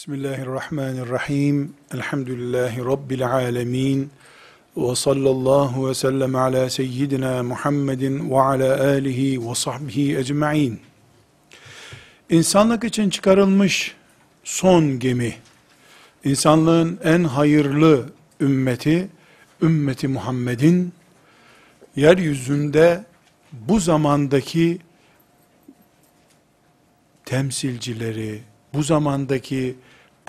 Bismillahirrahmanirrahim. Elhamdülillahi Rabbil alemin. Ve sallallahu ve sellem ala seyyidina Muhammedin ve ala alihi ve sahbihi ecma'in. İnsanlık için çıkarılmış son gemi, insanlığın en hayırlı ümmeti, ümmeti Muhammed'in, yeryüzünde bu zamandaki temsilcileri, bu zamandaki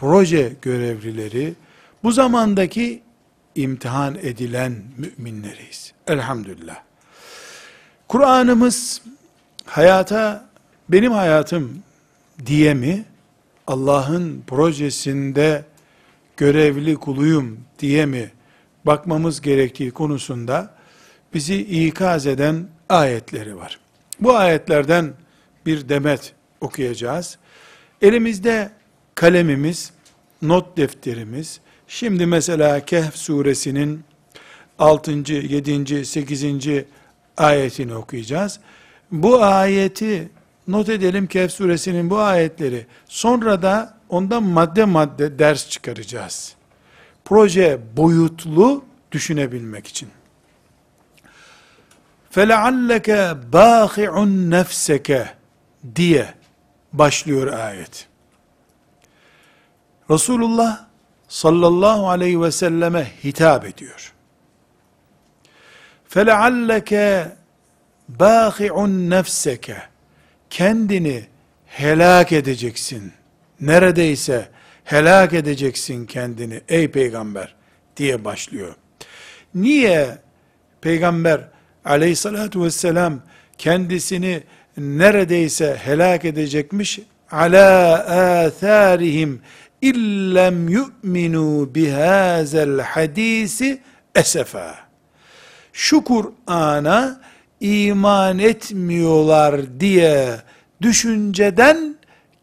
proje görevlileri, bu zamandaki imtihan edilen müminleriyiz. Elhamdülillah. Kur'an'ımız hayata, benim hayatım diye mi, Allah'ın projesinde görevli kuluyum diye mi bakmamız gerektiği konusunda bizi ikaz eden ayetleri var. Bu ayetlerden bir demet okuyacağız. Elimizde kalemimiz, not defterimiz, şimdi mesela Kehf suresinin 6. 7. 8. ayetini okuyacağız. Bu ayeti not edelim Kehf suresinin bu ayetleri. Sonra da ondan madde madde ders çıkaracağız. Proje boyutlu düşünebilmek için. فَلَعَلَّكَ بَاخِعٌ نَفْسَكَ diye başlıyor ayet. Resulullah sallallahu aleyhi ve selleme hitap ediyor. فَلَعَلَّكَ بَاخِعُنْ نَفْسَكَ Kendini helak edeceksin. Neredeyse helak edeceksin kendini ey peygamber diye başlıyor. Niye peygamber aleyhissalatu vesselam kendisini neredeyse helak edecekmiş. Ala atharihim illem yu'minu bihazel hadisi esefa. Şu Kur'an'a iman etmiyorlar diye düşünceden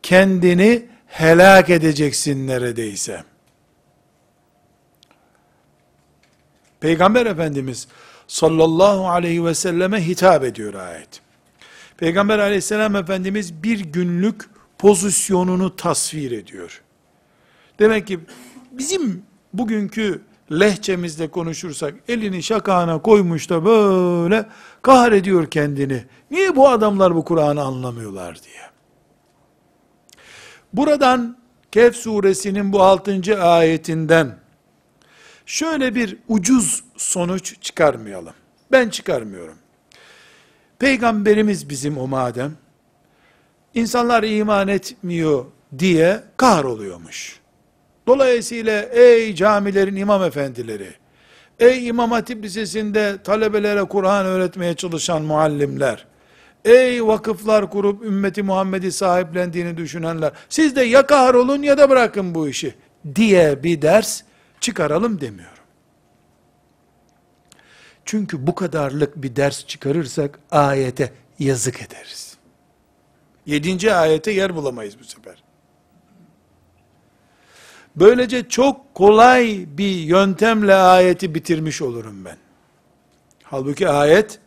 kendini helak edeceksin neredeyse. Peygamber Efendimiz sallallahu aleyhi ve selleme hitap ediyor ayet. Peygamber aleyhisselam Efendimiz bir günlük pozisyonunu tasvir ediyor. Demek ki bizim bugünkü lehçemizde konuşursak elini şakağına koymuş da böyle kahrediyor kendini. Niye bu adamlar bu Kur'an'ı anlamıyorlar diye. Buradan Kehf suresinin bu 6. ayetinden şöyle bir ucuz sonuç çıkarmayalım. Ben çıkarmıyorum. Peygamberimiz bizim o madem, insanlar iman etmiyor diye kahroluyormuş. Dolayısıyla ey camilerin imam efendileri, ey İmam Hatip Lisesi'nde talebelere Kur'an öğretmeye çalışan muallimler, ey vakıflar kurup ümmeti Muhammed'i sahiplendiğini düşünenler, siz de ya kahrolun ya da bırakın bu işi diye bir ders çıkaralım demiyor. Çünkü bu kadarlık bir ders çıkarırsak ayete yazık ederiz. Yedinci ayete yer bulamayız bu sefer. Böylece çok kolay bir yöntemle ayeti bitirmiş olurum ben. Halbuki ayet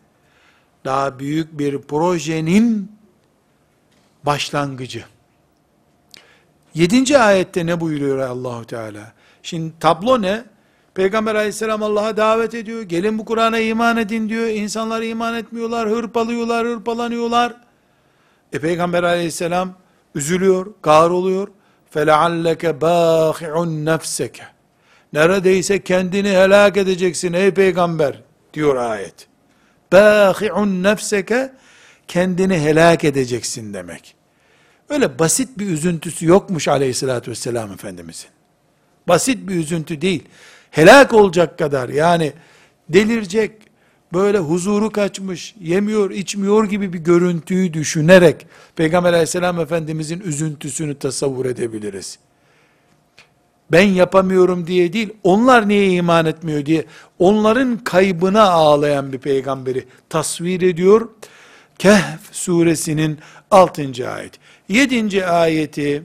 daha büyük bir projenin başlangıcı. Yedinci ayette ne buyuruyor Allahu Teala? Şimdi tablo ne? Peygamber aleyhisselam Allah'a davet ediyor. Gelin bu Kur'an'a iman edin diyor. İnsanlar iman etmiyorlar, hırpalıyorlar, hırpalanıyorlar. E Peygamber aleyhisselam üzülüyor, kahroluyor. فَلَعَلَّكَ بَاخِعُنْ نَفْسَكَ Neredeyse kendini helak edeceksin ey peygamber diyor ayet. بَاخِعُنْ نَفْسَكَ Kendini helak edeceksin demek. Öyle basit bir üzüntüsü yokmuş aleyhissalatü vesselam Efendimizin. Basit bir üzüntü değil helak olacak kadar yani delirecek, böyle huzuru kaçmış, yemiyor, içmiyor gibi bir görüntüyü düşünerek Peygamber aleyhisselam efendimizin üzüntüsünü tasavvur edebiliriz. Ben yapamıyorum diye değil, onlar niye iman etmiyor diye, onların kaybına ağlayan bir peygamberi tasvir ediyor. Kehf suresinin 6. ayet. 7. ayeti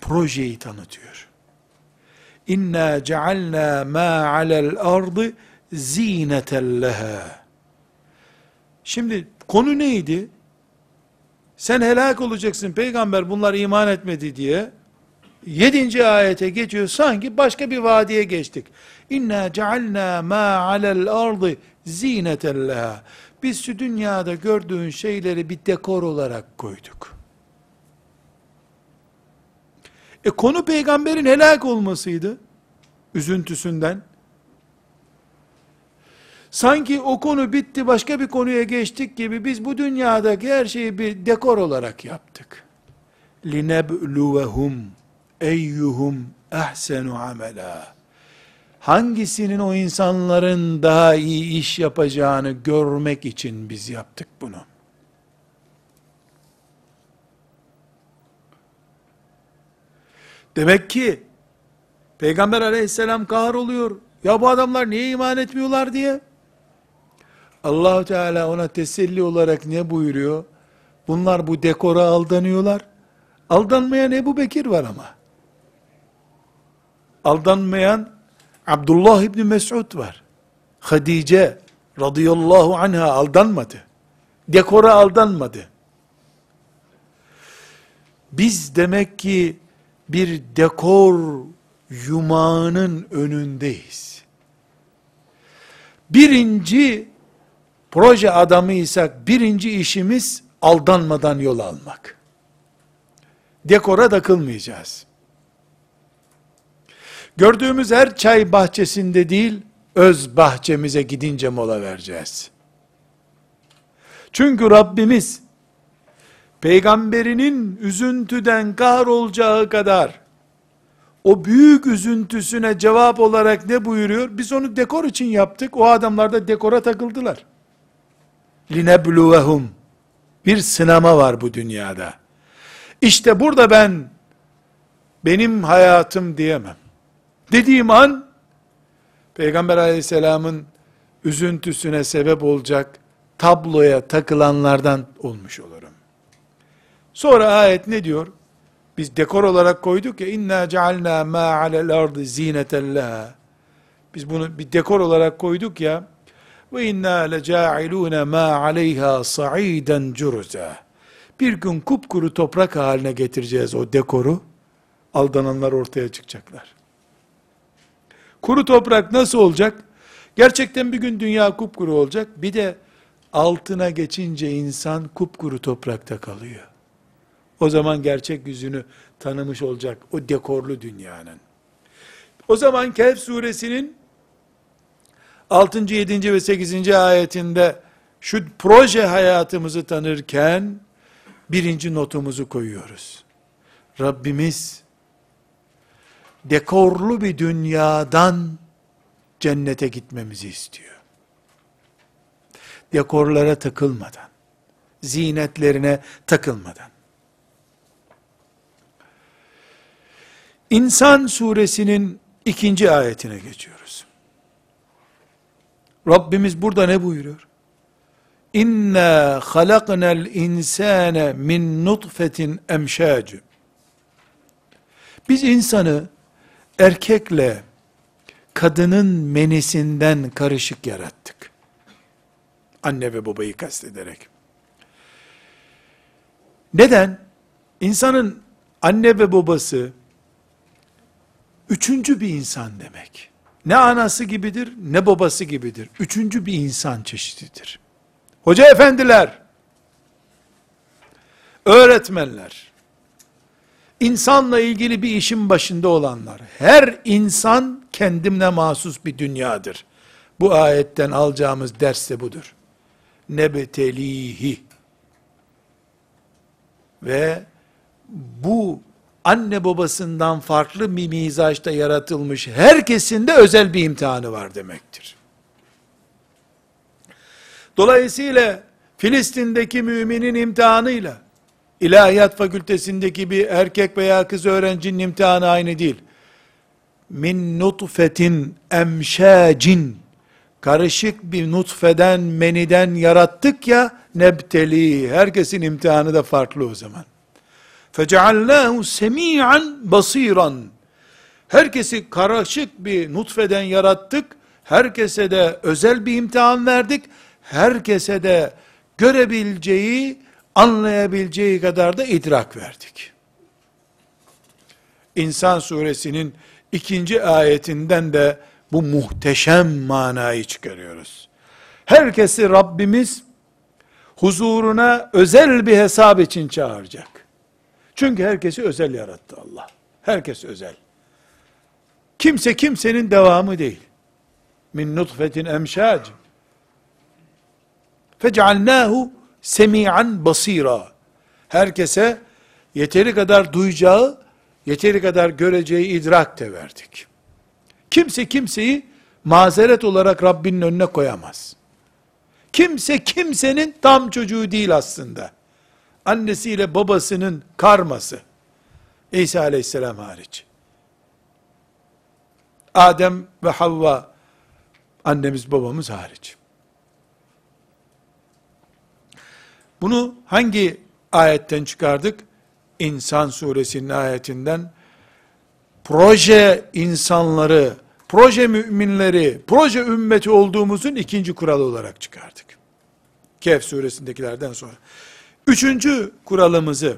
projeyi tanıtıyor. İnna cealna ma alel ardı zineten leha. Şimdi konu neydi? sen helak olacaksın peygamber bunlar iman etmedi diye, yedinci ayete geçiyor sanki başka bir vadiye geçtik. İnna cealna ma alel ardı zineten leha. Biz şu dünyada gördüğün şeyleri bir dekor olarak koyduk. E konu peygamberin helak olmasıydı. Üzüntüsünden. Sanki o konu bitti başka bir konuya geçtik gibi biz bu dünyadaki her şeyi bir dekor olarak yaptık. لِنَبْلُوَهُمْ eyyuhum ehsenu amela. Hangisinin o insanların daha iyi iş yapacağını görmek için biz yaptık bunu. Demek ki Peygamber aleyhisselam kahroluyor. Ya bu adamlar niye iman etmiyorlar diye. Allahu Teala ona teselli olarak ne buyuruyor? Bunlar bu dekora aldanıyorlar. Aldanmayan Ebu Bekir var ama. Aldanmayan Abdullah İbni Mesud var. Hadice radıyallahu anha aldanmadı. Dekora aldanmadı. Biz demek ki bir dekor yumağının önündeyiz. Birinci proje adamıysak birinci işimiz aldanmadan yol almak. Dekora takılmayacağız. Gördüğümüz her çay bahçesinde değil, öz bahçemize gidince mola vereceğiz. Çünkü Rabbimiz, peygamberinin üzüntüden kahrolacağı kadar, o büyük üzüntüsüne cevap olarak ne buyuruyor? Biz onu dekor için yaptık, o adamlar da dekora takıldılar linebluvehum. Bir sınama var bu dünyada. İşte burada ben benim hayatım diyemem. Dediğim an Peygamber Aleyhisselam'ın üzüntüsüne sebep olacak tabloya takılanlardan olmuş olurum. Sonra ayet ne diyor? Biz dekor olarak koyduk ya inna cealna ma alel ardı zineten Biz bunu bir dekor olarak koyduk ya ve inna lecailuna ma aleyha sa'iden curuza. Bir gün kupkuru toprak haline getireceğiz o dekoru. Aldananlar ortaya çıkacaklar. Kuru toprak nasıl olacak? Gerçekten bir gün dünya kupkuru olacak. Bir de altına geçince insan kupkuru toprakta kalıyor. O zaman gerçek yüzünü tanımış olacak o dekorlu dünyanın. O zaman Kehf suresinin 6. 7. ve 8. ayetinde şu proje hayatımızı tanırken birinci notumuzu koyuyoruz. Rabbimiz dekorlu bir dünyadan cennete gitmemizi istiyor. Dekorlara takılmadan, zinetlerine takılmadan. İnsan suresinin ikinci ayetine geçiyoruz. Rabbimiz burada ne buyuruyor? İnna halaknal insane min nutfetin emşacı. Biz insanı erkekle kadının menisinden karışık yarattık. Anne ve babayı kastederek. Neden? İnsanın anne ve babası üçüncü bir insan demek. Ne anası gibidir, ne babası gibidir. Üçüncü bir insan çeşididir. Hoca efendiler, öğretmenler, insanla ilgili bir işin başında olanlar, her insan kendimle mahsus bir dünyadır. Bu ayetten alacağımız ders de budur. Nebetelihi. Ve bu anne babasından farklı bir mizaçta yaratılmış herkesin de özel bir imtihanı var demektir. Dolayısıyla Filistin'deki müminin imtihanıyla İlahiyat fakültesindeki bir erkek veya kız öğrencinin imtihanı aynı değil. Min nutfetin emşacin karışık bir nutfeden, meniden yarattık ya nebteli. Herkesin imtihanı da farklı o zaman. فَجَعَلْنَاهُ سَمِيعًا بَصِيرًا Herkesi karışık bir nutfeden yarattık. Herkese de özel bir imtihan verdik. Herkese de görebileceği, anlayabileceği kadar da idrak verdik. İnsan suresinin ikinci ayetinden de bu muhteşem manayı çıkarıyoruz. Herkesi Rabbimiz huzuruna özel bir hesap için çağıracak. Çünkü herkesi özel yarattı Allah. Herkes özel. Kimse kimsenin devamı değil. Min nutfetin emşac. Fecealnahu semi'an basira. Herkese yeteri kadar duyacağı, yeteri kadar göreceği idrak de verdik. Kimse kimseyi mazeret olarak Rabbinin önüne koyamaz. Kimse kimsenin tam çocuğu değil aslında. Annesiyle babasının karması. İsa aleyhisselam hariç. Adem ve Havva annemiz babamız hariç. Bunu hangi ayetten çıkardık? İnsan suresinin ayetinden proje insanları, proje müminleri, proje ümmeti olduğumuzun ikinci kuralı olarak çıkardık. Kehf suresindekilerden sonra. Üçüncü kuralımızı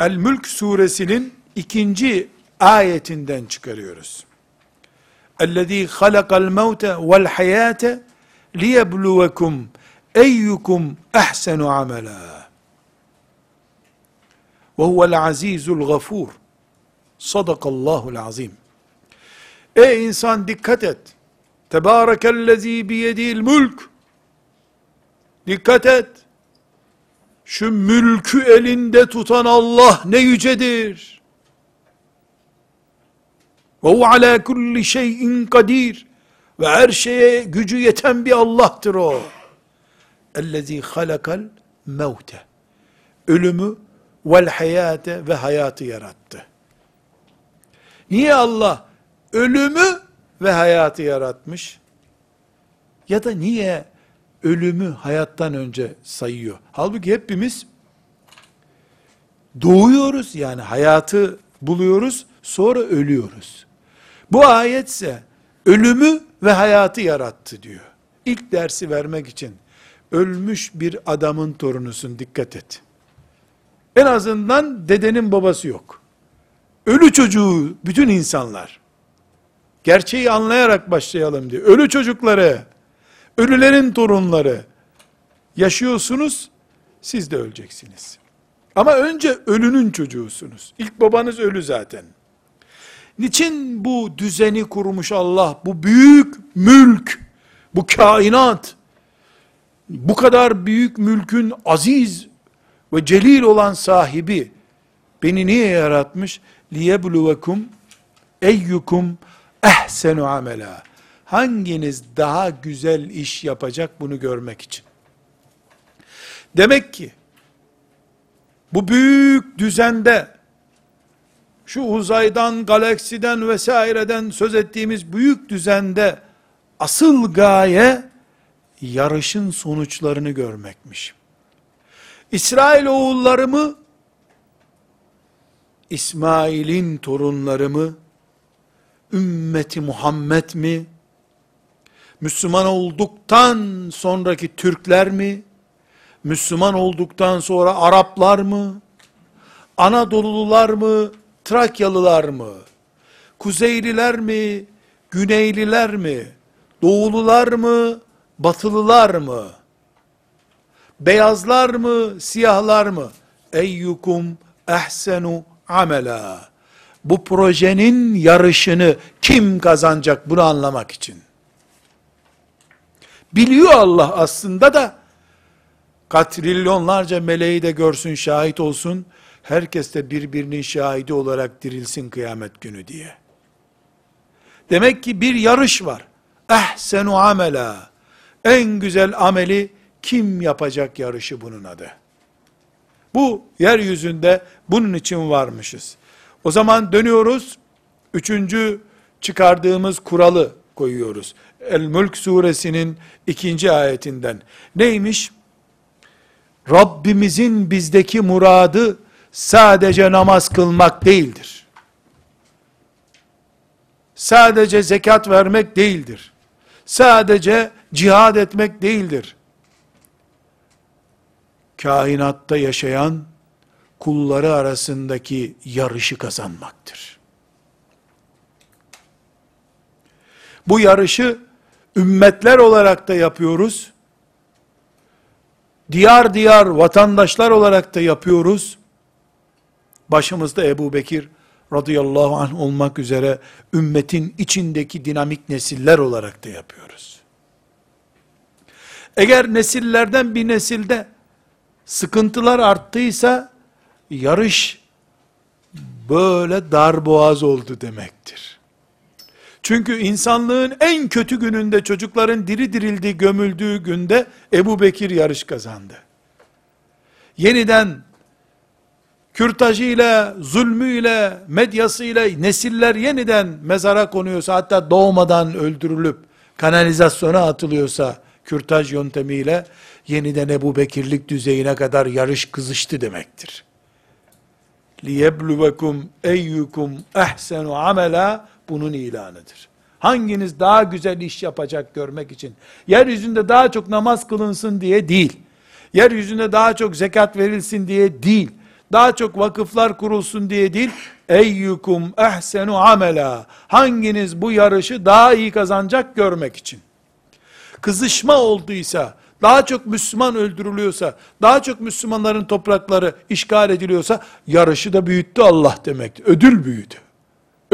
El-Mülk suresinin ikinci ayetinden çıkarıyoruz. اَلَّذ۪ي خَلَقَ الْمَوْتَ وَالْحَيَاةَ لِيَبْلُوَكُمْ eyyukum ehsenu amela. Ve huvel azizul gafur. Sadakallahul azim. Ey insan dikkat et. Tebârekellezî biyedil mülk. Dikkat et. şu mülkü elinde tutan Allah ne yücedir. Ve o ala kulli şeyin kadir. Ve her şeye gücü yeten bir Allah'tır o. Ellezî halakal mevte. Ölümü vel hayate ve hayatı yarattı. Niye Allah ölümü ve hayatı yaratmış? Ya da niye ölümü hayattan önce sayıyor? Halbuki hepimiz doğuyoruz yani hayatı buluyoruz sonra ölüyoruz. Bu ayetse ölümü ve hayatı yarattı diyor. İlk dersi vermek için ölmüş bir adamın torunusun dikkat et. En azından dedenin babası yok. Ölü çocuğu bütün insanlar. Gerçeği anlayarak başlayalım diye. Ölü çocukları, ölülerin torunları yaşıyorsunuz, siz de öleceksiniz. Ama önce ölünün çocuğusunuz. İlk babanız ölü zaten. Niçin bu düzeni kurmuş Allah, bu büyük mülk, bu kainat, bu kadar büyük mülkün aziz ve celil olan sahibi beni niye yaratmış? لِيَبْلُوَكُمْ eyyukum ehsenu amela. Hanginiz daha güzel iş yapacak bunu görmek için. Demek ki bu büyük düzende şu uzaydan, galaksiden vesaireden söz ettiğimiz büyük düzende asıl gaye yarışın sonuçlarını görmekmiş. İsrail oğulları mı, İsmail'in torunları mı, ümmeti Muhammed mi, Müslüman olduktan sonraki Türkler mi, Müslüman olduktan sonra Araplar mı, Anadolulular mı, Trakyalılar mı, Kuzeyliler mi, Güneyliler mi, Doğulular mı, batılılar mı? Beyazlar mı, siyahlar mı? Eyyukum ehsenu amela. Bu projenin yarışını kim kazanacak bunu anlamak için. Biliyor Allah aslında da katrilyonlarca meleği de görsün, şahit olsun. Herkes de birbirinin şahidi olarak dirilsin kıyamet günü diye. Demek ki bir yarış var. Ehsenu amela. En güzel ameli kim yapacak yarışı bunun adı. Bu yeryüzünde bunun için varmışız. O zaman dönüyoruz. Üçüncü çıkardığımız kuralı koyuyoruz. El-Mülk suresinin ikinci ayetinden. Neymiş? Rabbimizin bizdeki muradı sadece namaz kılmak değildir. Sadece zekat vermek değildir. Sadece cihad etmek değildir. kainatta yaşayan kulları arasındaki yarışı kazanmaktır. Bu yarışı ümmetler olarak da yapıyoruz. Diyar diyar vatandaşlar olarak da yapıyoruz. Başımızda Ebu Bekir radıyallahu anh olmak üzere ümmetin içindeki dinamik nesiller olarak da yapıyoruz. Eğer nesillerden bir nesilde sıkıntılar arttıysa yarış böyle darboğaz oldu demektir. Çünkü insanlığın en kötü gününde çocukların diri dirildiği gömüldüğü günde Ebu Bekir yarış kazandı. Yeniden kürtajıyla, zulmüyle, medyasıyla nesiller yeniden mezara konuyorsa, hatta doğmadan öldürülüp kanalizasyona atılıyorsa, kürtaj yöntemiyle, yeniden Ebu Bekirlik düzeyine kadar yarış kızıştı demektir. لِيَبْلُوَكُمْ اَيُّكُمْ اَحْسَنُ amela bunun ilanıdır. Hanginiz daha güzel iş yapacak görmek için, yeryüzünde daha çok namaz kılınsın diye değil, yeryüzünde daha çok zekat verilsin diye değil, daha çok vakıflar kurulsun diye değil, eyyukum ehsenu amela, hanginiz bu yarışı daha iyi kazanacak görmek için. Kızışma olduysa, daha çok Müslüman öldürülüyorsa, daha çok Müslümanların toprakları işgal ediliyorsa, yarışı da büyüttü Allah demektir. Ödül büyüdü.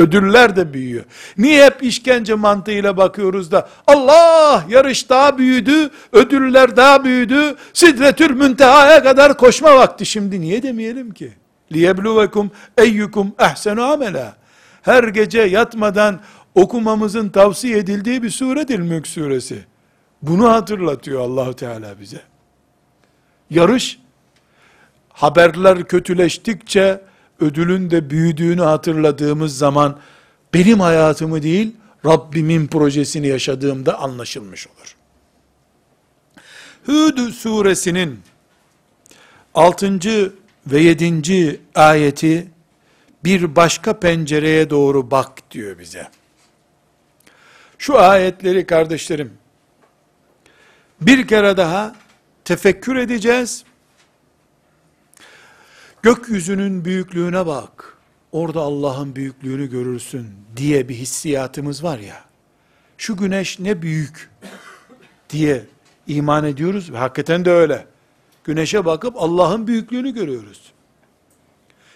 Ödüller de büyüyor. Niye hep işkence mantığıyla bakıyoruz da Allah yarış daha büyüdü, ödüller daha büyüdü, sidretül müntehaya kadar koşma vakti şimdi niye demeyelim ki? Liyebluvekum eyyukum ehsenu amela. Her gece yatmadan okumamızın tavsiye edildiği bir suredir Mülk suresi. Bunu hatırlatıyor Allahu Teala bize. Yarış haberler kötüleştikçe ödülün de büyüdüğünü hatırladığımız zaman benim hayatımı değil Rabbimin projesini yaşadığımda anlaşılmış olur. Hud suresinin 6. ve 7. ayeti bir başka pencereye doğru bak diyor bize. Şu ayetleri kardeşlerim bir kere daha tefekkür edeceğiz gökyüzünün büyüklüğüne bak, orada Allah'ın büyüklüğünü görürsün diye bir hissiyatımız var ya, şu güneş ne büyük diye iman ediyoruz ve hakikaten de öyle. Güneşe bakıp Allah'ın büyüklüğünü görüyoruz.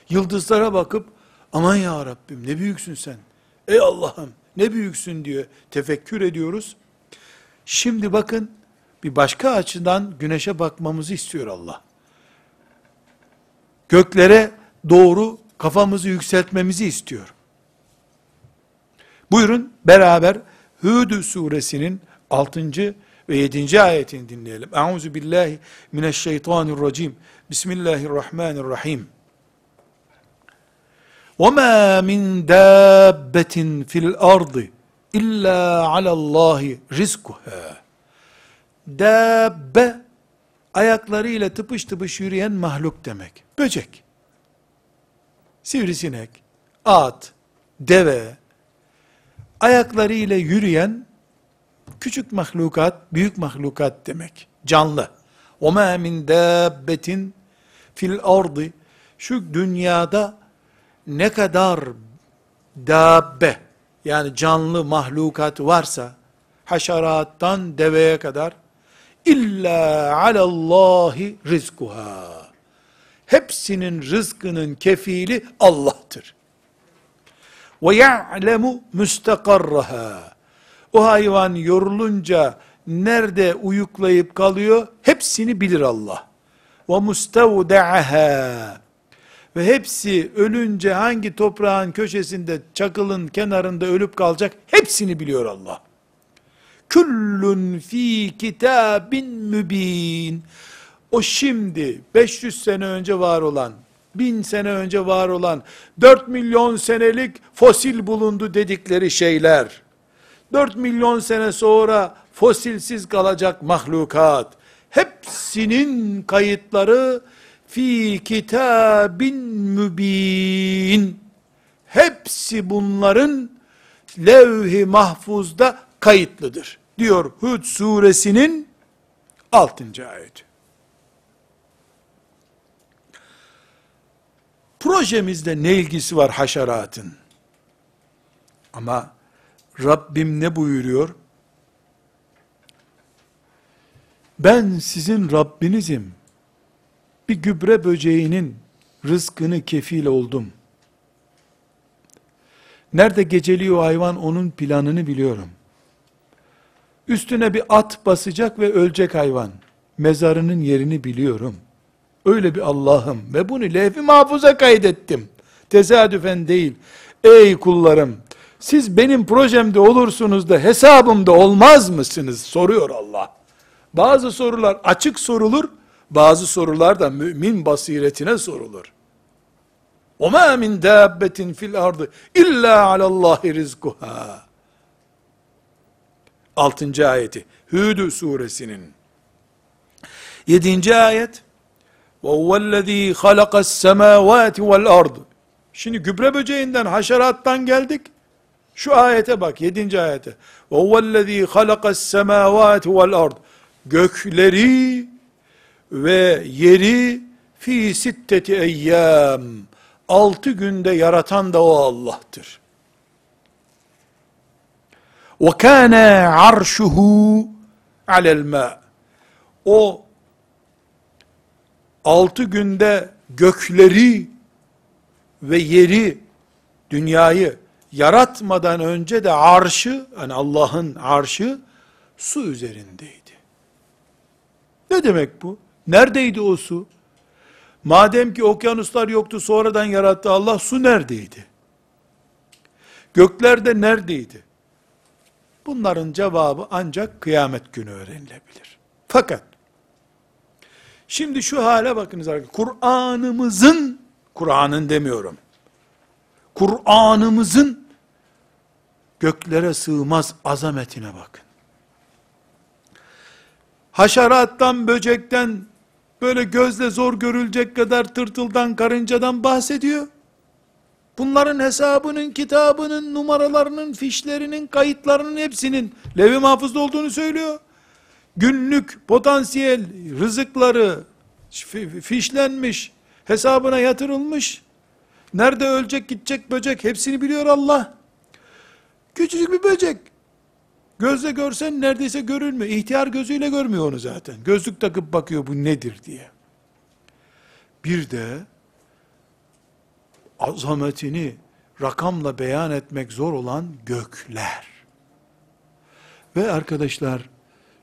Yıldızlara bakıp aman ya Rabbim ne büyüksün sen. Ey Allah'ım ne büyüksün diyor tefekkür ediyoruz. Şimdi bakın bir başka açıdan güneşe bakmamızı istiyor Allah göklere doğru kafamızı yükseltmemizi istiyor. Buyurun beraber Hud suresinin 6. ve 7. ayetini dinleyelim. Euzu billahi mineşşeytanirracim. Bismillahirrahmanirrahim. وَمَا مِنْ دَابَّةٍ فِي الْأَرْضِ اِلَّا عَلَى اللّٰهِ رِزْقُهَا Dabbe, ayaklarıyla tıpış tıpış yürüyen mahluk demek. Böcek, sivrisinek, at, deve, ayaklarıyla yürüyen küçük mahlukat, büyük mahlukat demek. Canlı. وَمَا مِنْ دَابَّةٍ fil ardı şu dünyada ne kadar dabbe yani canlı mahlukat varsa haşerattan deveye kadar illa alallahi rizkuha hepsinin rızkının kefili Allah'tır. Ve ya'lemu müstakarraha. O hayvan yorulunca nerede uyuklayıp kalıyor? Hepsini bilir Allah. Ve mustavda'aha. Ve hepsi ölünce hangi toprağın köşesinde, çakılın kenarında ölüp kalacak? Hepsini biliyor Allah. Küllün fi kitabin mübin o şimdi 500 sene önce var olan, 1000 sene önce var olan, 4 milyon senelik fosil bulundu dedikleri şeyler, 4 milyon sene sonra fosilsiz kalacak mahlukat, hepsinin kayıtları fi kitabin mübin. Hepsi bunların levh-i mahfuzda kayıtlıdır. Diyor Hud suresinin 6. ayeti. projemizde ne ilgisi var haşeratın? Ama Rabbim ne buyuruyor? Ben sizin Rabbinizim. Bir gübre böceğinin rızkını kefil oldum. Nerede geceliyor hayvan onun planını biliyorum. Üstüne bir at basacak ve ölecek hayvan. Mezarının yerini biliyorum. Öyle bir Allah'ım ve bunu lehvi mahfuza kaydettim. Tesadüfen değil. Ey kullarım, siz benim projemde olursunuz da hesabımda olmaz mısınız? Soruyor Allah. Bazı sorular açık sorulur, bazı sorular da mümin basiretine sorulur. وَمَا مِنْ دَابَّةٍ فِي الْأَرْضِ اِلَّا عَلَى اللّٰهِ رِزْقُهَا Altıncı ayeti. Hüdü suresinin. Yedinci ayet. وَهُوَ الَّذ۪ي خَلَقَ السَّمَاوَاتِ وَالْأَرْضِ Şimdi gübre böceğinden, haşerattan geldik. Şu ayete bak, yedinci ayete. وَهُوَ الَّذ۪ي خَلَقَ السَّمَاوَاتِ وَالْأَرْضِ Gökleri ve yeri fi sitteti eyyam. Altı günde yaratan da o Allah'tır. وَكَانَ عَرْشُهُ عَلَى الْمَاءِ O altı günde gökleri ve yeri, dünyayı yaratmadan önce de arşı, yani Allah'ın arşı su üzerindeydi. Ne demek bu? Neredeydi o su? Madem ki okyanuslar yoktu sonradan yarattı Allah su neredeydi? Göklerde neredeydi? Bunların cevabı ancak kıyamet günü öğrenilebilir. Fakat şimdi şu hale bakınız arkadaşlar. Kur'an'ımızın Kur'an'ın demiyorum. Kur'an'ımızın göklere sığmaz azametine bakın. Haşerattan, böcekten, böyle gözle zor görülecek kadar tırtıldan, karıncadan bahsediyor. Bunların hesabının, kitabının, numaralarının, fişlerinin, kayıtlarının hepsinin levi mahfuzda olduğunu söylüyor. Günlük potansiyel rızıkları fişlenmiş, hesabına yatırılmış. Nerede ölecek, gidecek böcek hepsini biliyor Allah. Küçücük bir böcek. Gözle görsen neredeyse görülmüyor. İhtiyar gözüyle görmüyor onu zaten. Gözlük takıp bakıyor bu nedir diye. Bir de azametini rakamla beyan etmek zor olan gökler. Ve arkadaşlar,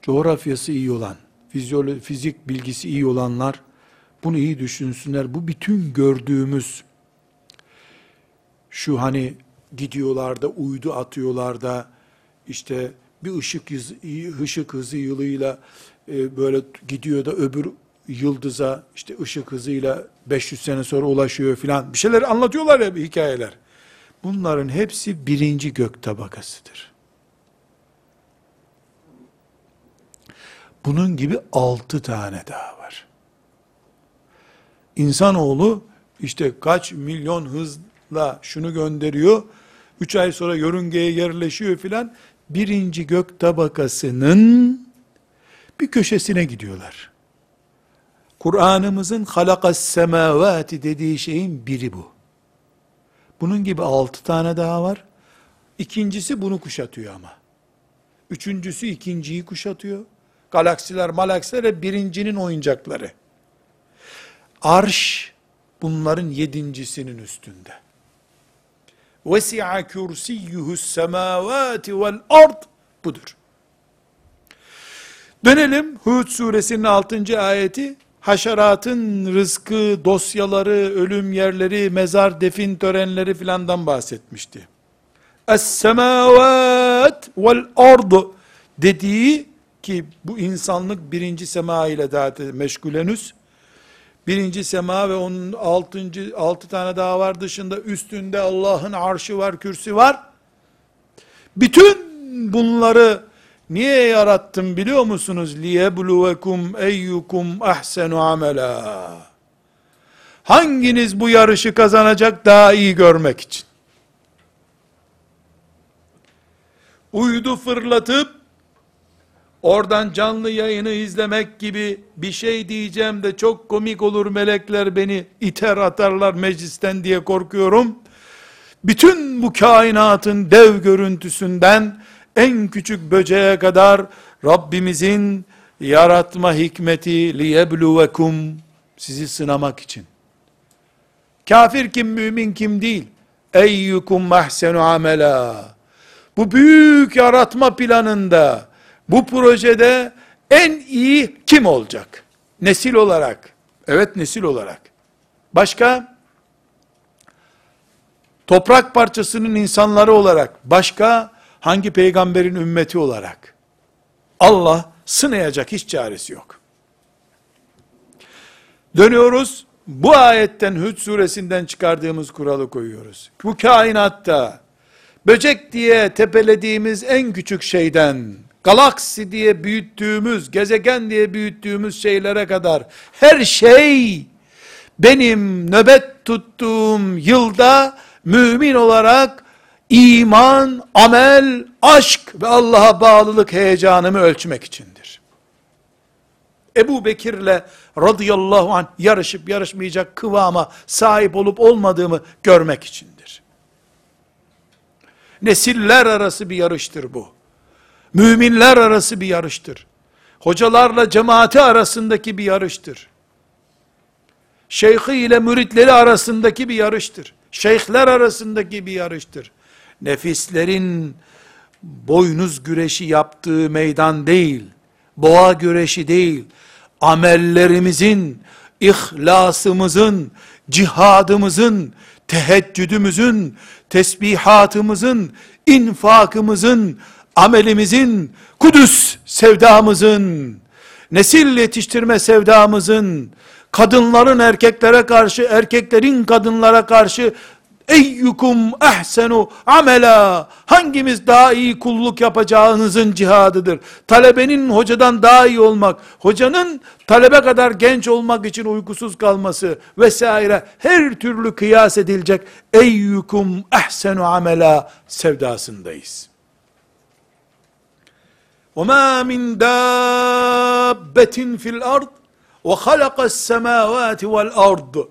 coğrafyası iyi olan, fizyolo fizik bilgisi iyi olanlar, bunu iyi düşünsünler. Bu bütün gördüğümüz, şu hani gidiyorlar da uydu atıyorlar da, işte bir ışık hızı, ışık hızı yılıyla e, böyle gidiyor da öbür yıldıza işte ışık hızıyla 500 sene sonra ulaşıyor filan. Bir şeyler anlatıyorlar ya bir hikayeler. Bunların hepsi birinci gök tabakasıdır. Bunun gibi altı tane daha var. İnsanoğlu işte kaç milyon hızla şunu gönderiyor, üç ay sonra yörüngeye yerleşiyor filan, birinci gök tabakasının bir köşesine gidiyorlar. Kur'an'ımızın halakas semavati dediği şeyin biri bu. Bunun gibi altı tane daha var. İkincisi bunu kuşatıyor ama. Üçüncüsü ikinciyi kuşatıyor. Galaksiler, malaksiler birincinin oyuncakları. Arş bunların yedincisinin üstünde. Vesi'a kürsiyyuhus semavati vel ard budur. Dönelim Hud suresinin 6. ayeti haşeratın rızkı, dosyaları, ölüm yerleri, mezar, defin törenleri filandan bahsetmişti. Es-semavat vel ard dediği ki bu insanlık birinci sema ile daha meşgul henüz. Birinci sema ve onun altıncı, altı tane daha var dışında üstünde Allah'ın arşı var, kürsü var. Bütün bunları Niye yarattım biliyor musunuz? لِيَبْلُوَكُمْ اَيُّكُمْ ahsenu amela. Hanginiz bu yarışı kazanacak daha iyi görmek için? Uydu fırlatıp oradan canlı yayını izlemek gibi bir şey diyeceğim de çok komik olur melekler beni iter atarlar meclisten diye korkuyorum. Bütün bu kainatın dev görüntüsünden en küçük böceğe kadar Rabbimizin yaratma hikmeti liyebluvekum sizi sınamak için. Kafir kim, mümin kim değil. Eyyukum mahsenu amela. Bu büyük yaratma planında, bu projede en iyi kim olacak? Nesil olarak. Evet nesil olarak. Başka? Toprak parçasının insanları olarak. Başka? Hangi peygamberin ümmeti olarak? Allah sınayacak hiç çaresi yok. Dönüyoruz, bu ayetten Hud suresinden çıkardığımız kuralı koyuyoruz. Bu kainatta, böcek diye tepelediğimiz en küçük şeyden, galaksi diye büyüttüğümüz, gezegen diye büyüttüğümüz şeylere kadar, her şey, benim nöbet tuttuğum yılda, mümin olarak, iman, amel, aşk ve Allah'a bağlılık heyecanımı ölçmek içindir. Ebu Bekir'le radıyallahu anh yarışıp yarışmayacak kıvama sahip olup olmadığımı görmek içindir. Nesiller arası bir yarıştır bu. Müminler arası bir yarıştır. Hocalarla cemaati arasındaki bir yarıştır. Şeyhi ile müritleri arasındaki bir yarıştır. Şeyhler arasındaki bir yarıştır. Nefislerin boynuz güreşi yaptığı meydan değil, boğa güreşi değil, amellerimizin, ihlasımızın, cihadımızın, teheccüdümüzün, tesbihatımızın, infakımızın, amelimizin, Kudüs sevdamızın, nesil yetiştirme sevdamızın, kadınların erkeklere karşı, erkeklerin kadınlara karşı Eyyukum ehsenu amela. Hangimiz daha iyi kulluk yapacağınızın cihadıdır. Talebenin hocadan daha iyi olmak, hocanın talebe kadar genç olmak için uykusuz kalması vesaire her türlü kıyas edilecek eyyukum ehsenu amela sevdasındayız. وَمَا مِنْ دَابَّةٍ فِي الْأَرْضِ وَخَلَقَ السَّمَاوَاتِ وَالْأَرْضِ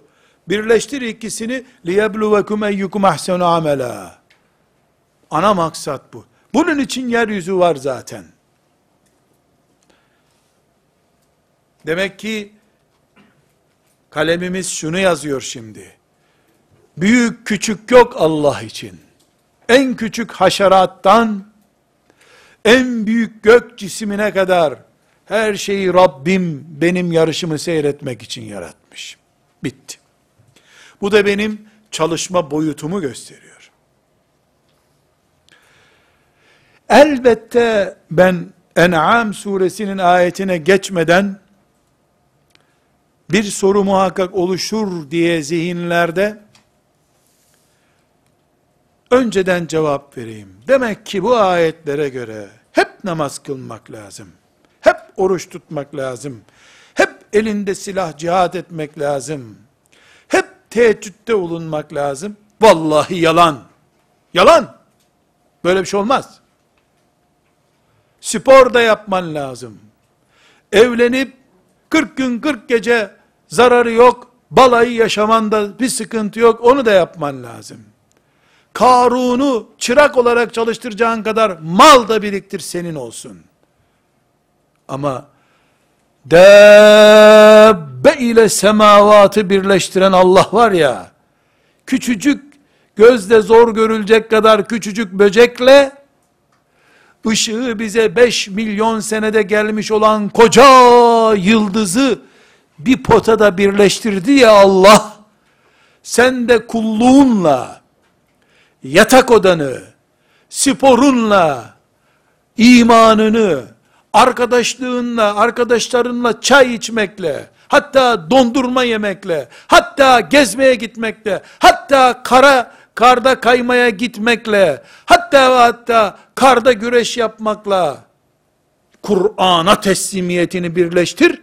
Birleştir ikisini liyebluvekum eyyukum ahsenu amela. Ana maksat bu. Bunun için yeryüzü var zaten. Demek ki kalemimiz şunu yazıyor şimdi. Büyük küçük yok Allah için. En küçük haşerattan en büyük gök cisimine kadar her şeyi Rabbim benim yarışımı seyretmek için yaratmış. Bitti. Bu da benim çalışma boyutumu gösteriyor. Elbette ben En'am suresinin ayetine geçmeden bir soru muhakkak oluşur diye zihinlerde önceden cevap vereyim. Demek ki bu ayetlere göre hep namaz kılmak lazım. Hep oruç tutmak lazım. Hep elinde silah cihat etmek lazım teheccüde olunmak lazım. Vallahi yalan. Yalan. Böyle bir şey olmaz. Spor da yapman lazım. Evlenip 40 gün 40 gece zararı yok. Balayı yaşamanda bir sıkıntı yok. Onu da yapman lazım. Karun'u çırak olarak çalıştıracağın kadar mal da biriktir senin olsun. Ama Dabbe ile semavatı birleştiren Allah var ya, küçücük, gözde zor görülecek kadar küçücük böcekle, ışığı bize 5 milyon senede gelmiş olan koca yıldızı, bir potada birleştirdi ya Allah, sen de kulluğunla, yatak odanı, sporunla, imanını, arkadaşlığınla, arkadaşlarınla çay içmekle, hatta dondurma yemekle, hatta gezmeye gitmekle, hatta kara karda kaymaya gitmekle, hatta hatta karda güreş yapmakla Kur'an'a teslimiyetini birleştir.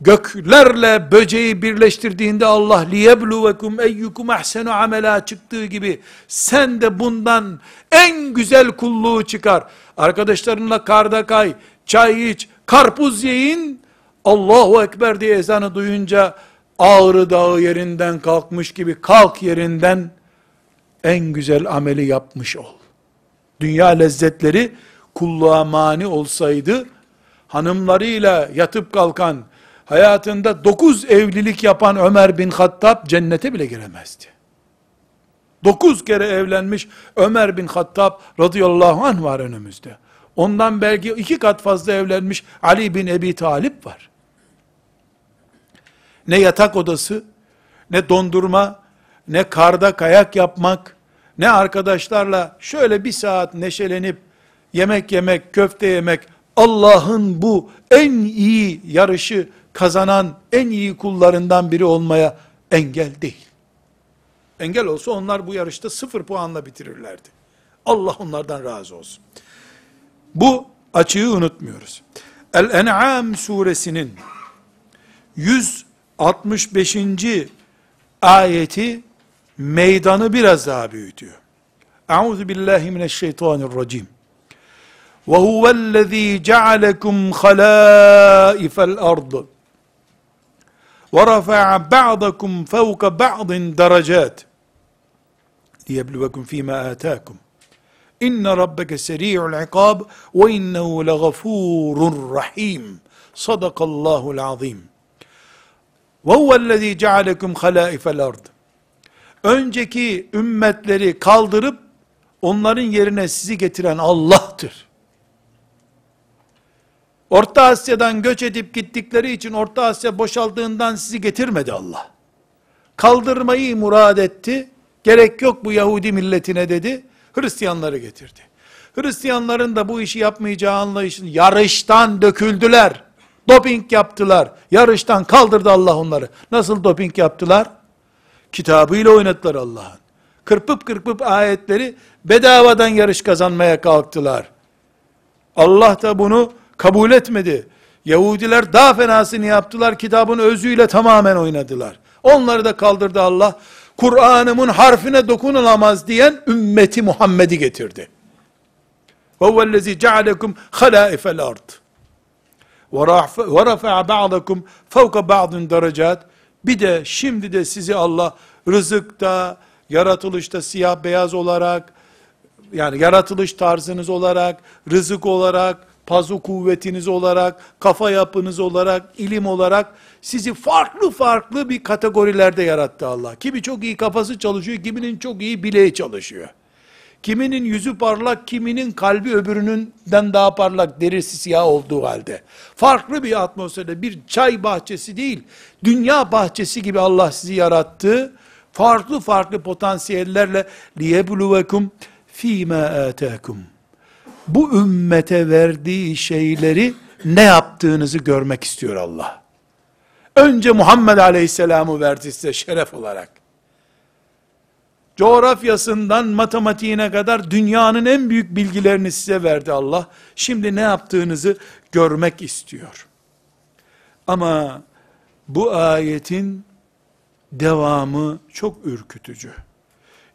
Göklerle böceği birleştirdiğinde Allah liyebluvekum eyyukum ahsenu amela çıktığı gibi sen de bundan en güzel kulluğu çıkar. arkadaşlarınla karda kay, çay iç, karpuz yiyin, Allahu Ekber diye ezanı duyunca Ağrı dağı yerinden kalkmış gibi kalk yerinden en güzel ameli yapmış ol. Dünya lezzetleri kulluğa mani olsaydı hanımlarıyla yatıp kalkan hayatında dokuz evlilik yapan Ömer bin Hattab cennete bile giremezdi. Dokuz kere evlenmiş Ömer bin Hattab radıyallahu anh var önümüzde. Ondan belki iki kat fazla evlenmiş Ali bin Ebi Talip var. Ne yatak odası, ne dondurma, ne karda kayak yapmak, ne arkadaşlarla şöyle bir saat neşelenip yemek yemek, köfte yemek, Allah'ın bu en iyi yarışı kazanan en iyi kullarından biri olmaya engel değil. Engel olsa onlar bu yarışta sıfır puanla bitirirlerdi. Allah onlardan razı olsun. Bu açığı unutmuyoruz. El-En'am suresinin 165. ayeti meydanı biraz daha büyütüyor. Euzu billahi mineşşeytanirracim. وَهُوَ الَّذ۪ي جَعَلَكُمْ خَلَائِفَ الْأَرْضِ وَرَفَعَ بَعْضَكُمْ فَوْقَ بَعْضٍ دَرَجَاتٍ لِيَبْلُوَكُمْ ف۪ي مَا آتَاكُمْ اِنَّ رَبَّكَ سَرِيعُ الْعِقَابِ وَاِنَّهُ لَغَفُورٌ رَحِيمٌ صَدَقَ اللّٰهُ الْعَظِيمُ وَهُوَ الَّذ۪ي جَعَلَكُمْ خَلَائِفَ الْأَرْضِ Önceki ümmetleri kaldırıp onların yerine sizi getiren Allah'tır. Orta Asya'dan göç edip gittikleri için Orta Asya boşaldığından sizi getirmedi Allah. Kaldırmayı murad etti. Gerek yok bu Yahudi milletine dedi. Hristiyanları getirdi. Hristiyanların da bu işi yapmayacağı anlayışın yarıştan döküldüler. Doping yaptılar. Yarıştan kaldırdı Allah onları. Nasıl doping yaptılar? Kitabıyla oynadılar Allah'ın. Kırpıp kırpıp ayetleri bedavadan yarış kazanmaya kalktılar. Allah da bunu kabul etmedi. Yahudiler daha fenasını yaptılar. Kitabın özüyle tamamen oynadılar. Onları da kaldırdı Allah. Kur'an'ımın harfine dokunulamaz diyen ümmeti Muhammed'i getirdi. وَهُوَ الَّذ۪ي جَعَلَكُمْ خَلَائِفَ الْأَرْضِ وَرَفَعَ بَعْضَكُمْ فَوْقَ بَعْضٍ derecat. Bir de şimdi de sizi Allah rızıkta, yaratılışta siyah beyaz olarak, yani yaratılış tarzınız olarak, rızık olarak, pazu kuvvetiniz olarak, kafa yapınız olarak, ilim olarak sizi farklı farklı bir kategorilerde yarattı Allah. Kimi çok iyi kafası çalışıyor, kiminin çok iyi bileği çalışıyor. Kiminin yüzü parlak, kiminin kalbi öbürününden daha parlak, derisi siyah olduğu halde. Farklı bir atmosferde, bir çay bahçesi değil, dünya bahçesi gibi Allah sizi yarattı. Farklı farklı potansiyellerle liyebluvekum fîmâ âtâkum. Bu ümmete verdiği şeyleri ne yaptığınızı görmek istiyor Allah. Önce Muhammed Aleyhisselam'ı verdi size şeref olarak coğrafyasından matematiğine kadar dünyanın en büyük bilgilerini size verdi Allah. Şimdi ne yaptığınızı görmek istiyor. Ama bu ayetin devamı çok ürkütücü.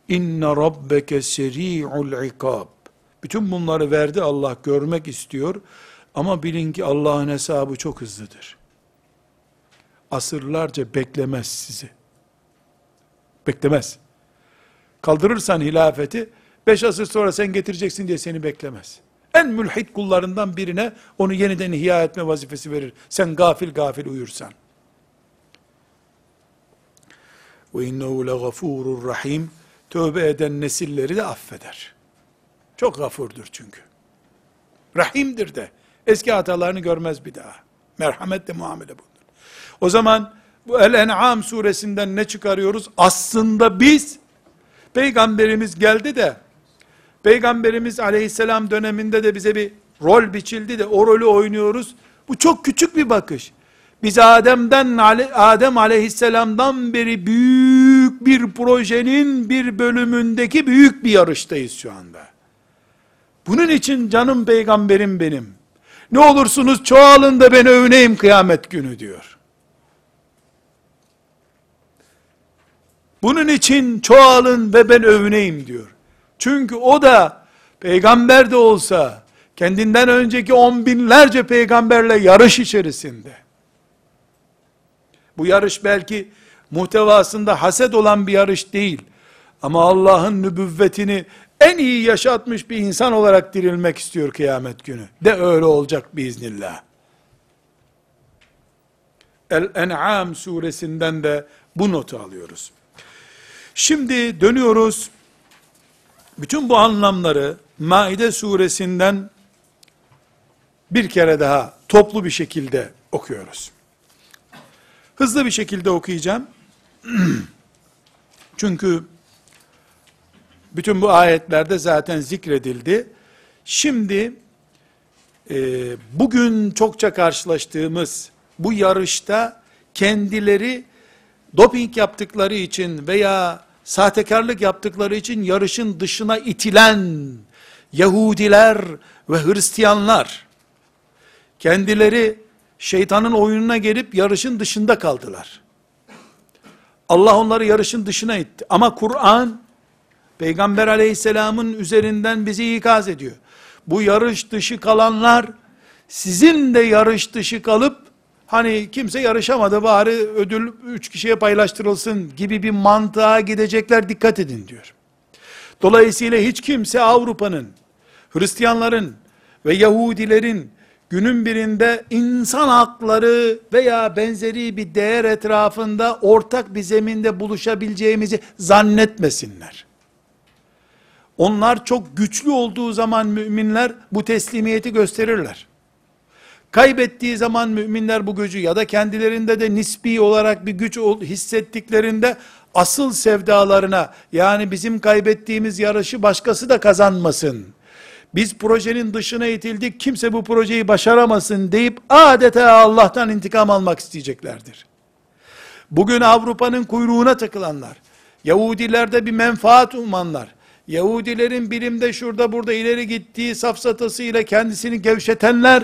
İnne rabbeke seri'ul ikab. Bütün bunları verdi Allah görmek istiyor. Ama bilin ki Allah'ın hesabı çok hızlıdır. Asırlarca beklemez sizi. Beklemez kaldırırsan hilafeti, beş asır sonra sen getireceksin diye seni beklemez. En mülhit kullarından birine onu yeniden ihya etme vazifesi verir. Sen gafil gafil uyursan. Ve innehu legafurur rahim. Tövbe eden nesilleri de affeder. Çok gafurdur çünkü. Rahimdir de. Eski hatalarını görmez bir daha. Merhametle muamele bulunur. O zaman bu El-En'am suresinden ne çıkarıyoruz? Aslında biz Peygamberimiz geldi de, Peygamberimiz aleyhisselam döneminde de bize bir rol biçildi de o rolü oynuyoruz. Bu çok küçük bir bakış. Biz Adem'den Adem aleyhisselamdan beri büyük bir projenin bir bölümündeki büyük bir yarıştayız şu anda. Bunun için canım peygamberim benim. Ne olursunuz çoğalın da ben övüneyim kıyamet günü diyor. Bunun için çoğalın ve ben övüneyim diyor. Çünkü o da peygamber de olsa, kendinden önceki on binlerce peygamberle yarış içerisinde. Bu yarış belki muhtevasında haset olan bir yarış değil. Ama Allah'ın nübüvvetini en iyi yaşatmış bir insan olarak dirilmek istiyor kıyamet günü. De öyle olacak biiznillah. El-En'am suresinden de bu notu alıyoruz. Şimdi dönüyoruz. Bütün bu anlamları Maide suresinden bir kere daha toplu bir şekilde okuyoruz. Hızlı bir şekilde okuyacağım. Çünkü bütün bu ayetlerde zaten zikredildi. Şimdi e, bugün çokça karşılaştığımız bu yarışta kendileri doping yaptıkları için veya sahtekarlık yaptıkları için yarışın dışına itilen Yahudiler ve Hristiyanlar kendileri şeytanın oyununa gelip yarışın dışında kaldılar. Allah onları yarışın dışına itti. Ama Kur'an Peygamber aleyhisselamın üzerinden bizi ikaz ediyor. Bu yarış dışı kalanlar sizin de yarış dışı kalıp hani kimse yarışamadı bari ödül üç kişiye paylaştırılsın gibi bir mantığa gidecekler dikkat edin diyor. Dolayısıyla hiç kimse Avrupa'nın, Hristiyanların ve Yahudilerin günün birinde insan hakları veya benzeri bir değer etrafında ortak bir zeminde buluşabileceğimizi zannetmesinler. Onlar çok güçlü olduğu zaman müminler bu teslimiyeti gösterirler. Kaybettiği zaman müminler bu gücü ya da kendilerinde de nispi olarak bir güç hissettiklerinde asıl sevdalarına yani bizim kaybettiğimiz yarışı başkası da kazanmasın. Biz projenin dışına itildik kimse bu projeyi başaramasın deyip adeta Allah'tan intikam almak isteyeceklerdir. Bugün Avrupa'nın kuyruğuna takılanlar, Yahudilerde bir menfaat umanlar, Yahudilerin bilimde şurada burada ileri gittiği safsatasıyla kendisini gevşetenler,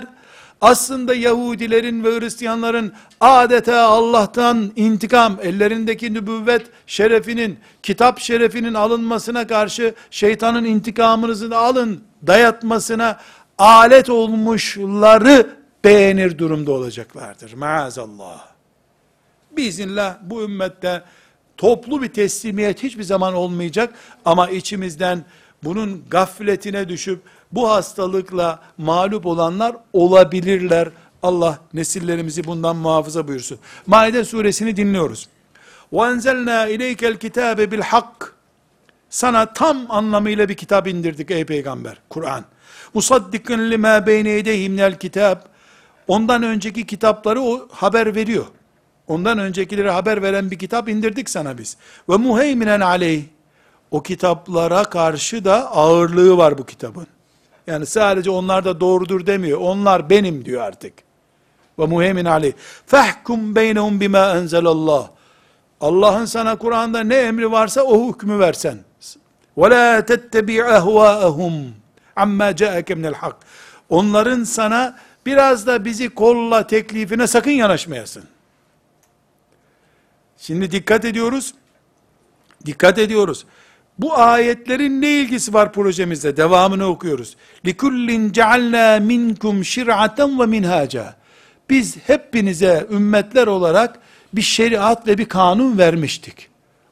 aslında Yahudilerin ve Hristiyanların adeta Allah'tan intikam, ellerindeki nübüvvet şerefinin, kitap şerefinin alınmasına karşı şeytanın intikamınızı alın dayatmasına alet olmuşları beğenir durumda olacaklardır. Maazallah. Biiznillah bu ümmette toplu bir teslimiyet hiçbir zaman olmayacak ama içimizden bunun gafletine düşüp bu hastalıkla mağlup olanlar olabilirler. Allah nesillerimizi bundan muhafaza buyursun. Maide suresini dinliyoruz. وَاَنْزَلْنَا اِلَيْكَ الْكِتَابَ بِالْحَقِّ Sana tam anlamıyla bir kitap indirdik ey peygamber. Kur'an. مُصَدِّقًا لِمَا بَيْنَ اَيْدَيْهِ مِنَ الْكِتَابِ Ondan önceki kitapları o haber veriyor. Ondan öncekileri haber veren bir kitap indirdik sana biz. Ve muheyminen aleyh. O kitaplara karşı da ağırlığı var bu kitabın. Yani sadece onlar da doğrudur demiyor. Onlar benim diyor artık. Ve muhemin aleyh. Fehkum beynehum bima enzelallah. Allah'ın sana Kur'an'da ne emri varsa o hükmü versen. Ve la tettebi ehvaehum amma ca'eke minel hak. Onların sana biraz da bizi kolla teklifine sakın yanaşmayasın. Şimdi dikkat ediyoruz. Dikkat ediyoruz. Bu ayetlerin ne ilgisi var projemizde? Devamını okuyoruz. لِكُلِّنْ جَعَلْنَا مِنْكُمْ شِرْعَةً وَمِنْهَاجًا Biz hepinize ümmetler olarak bir şeriat ve bir kanun vermiştik.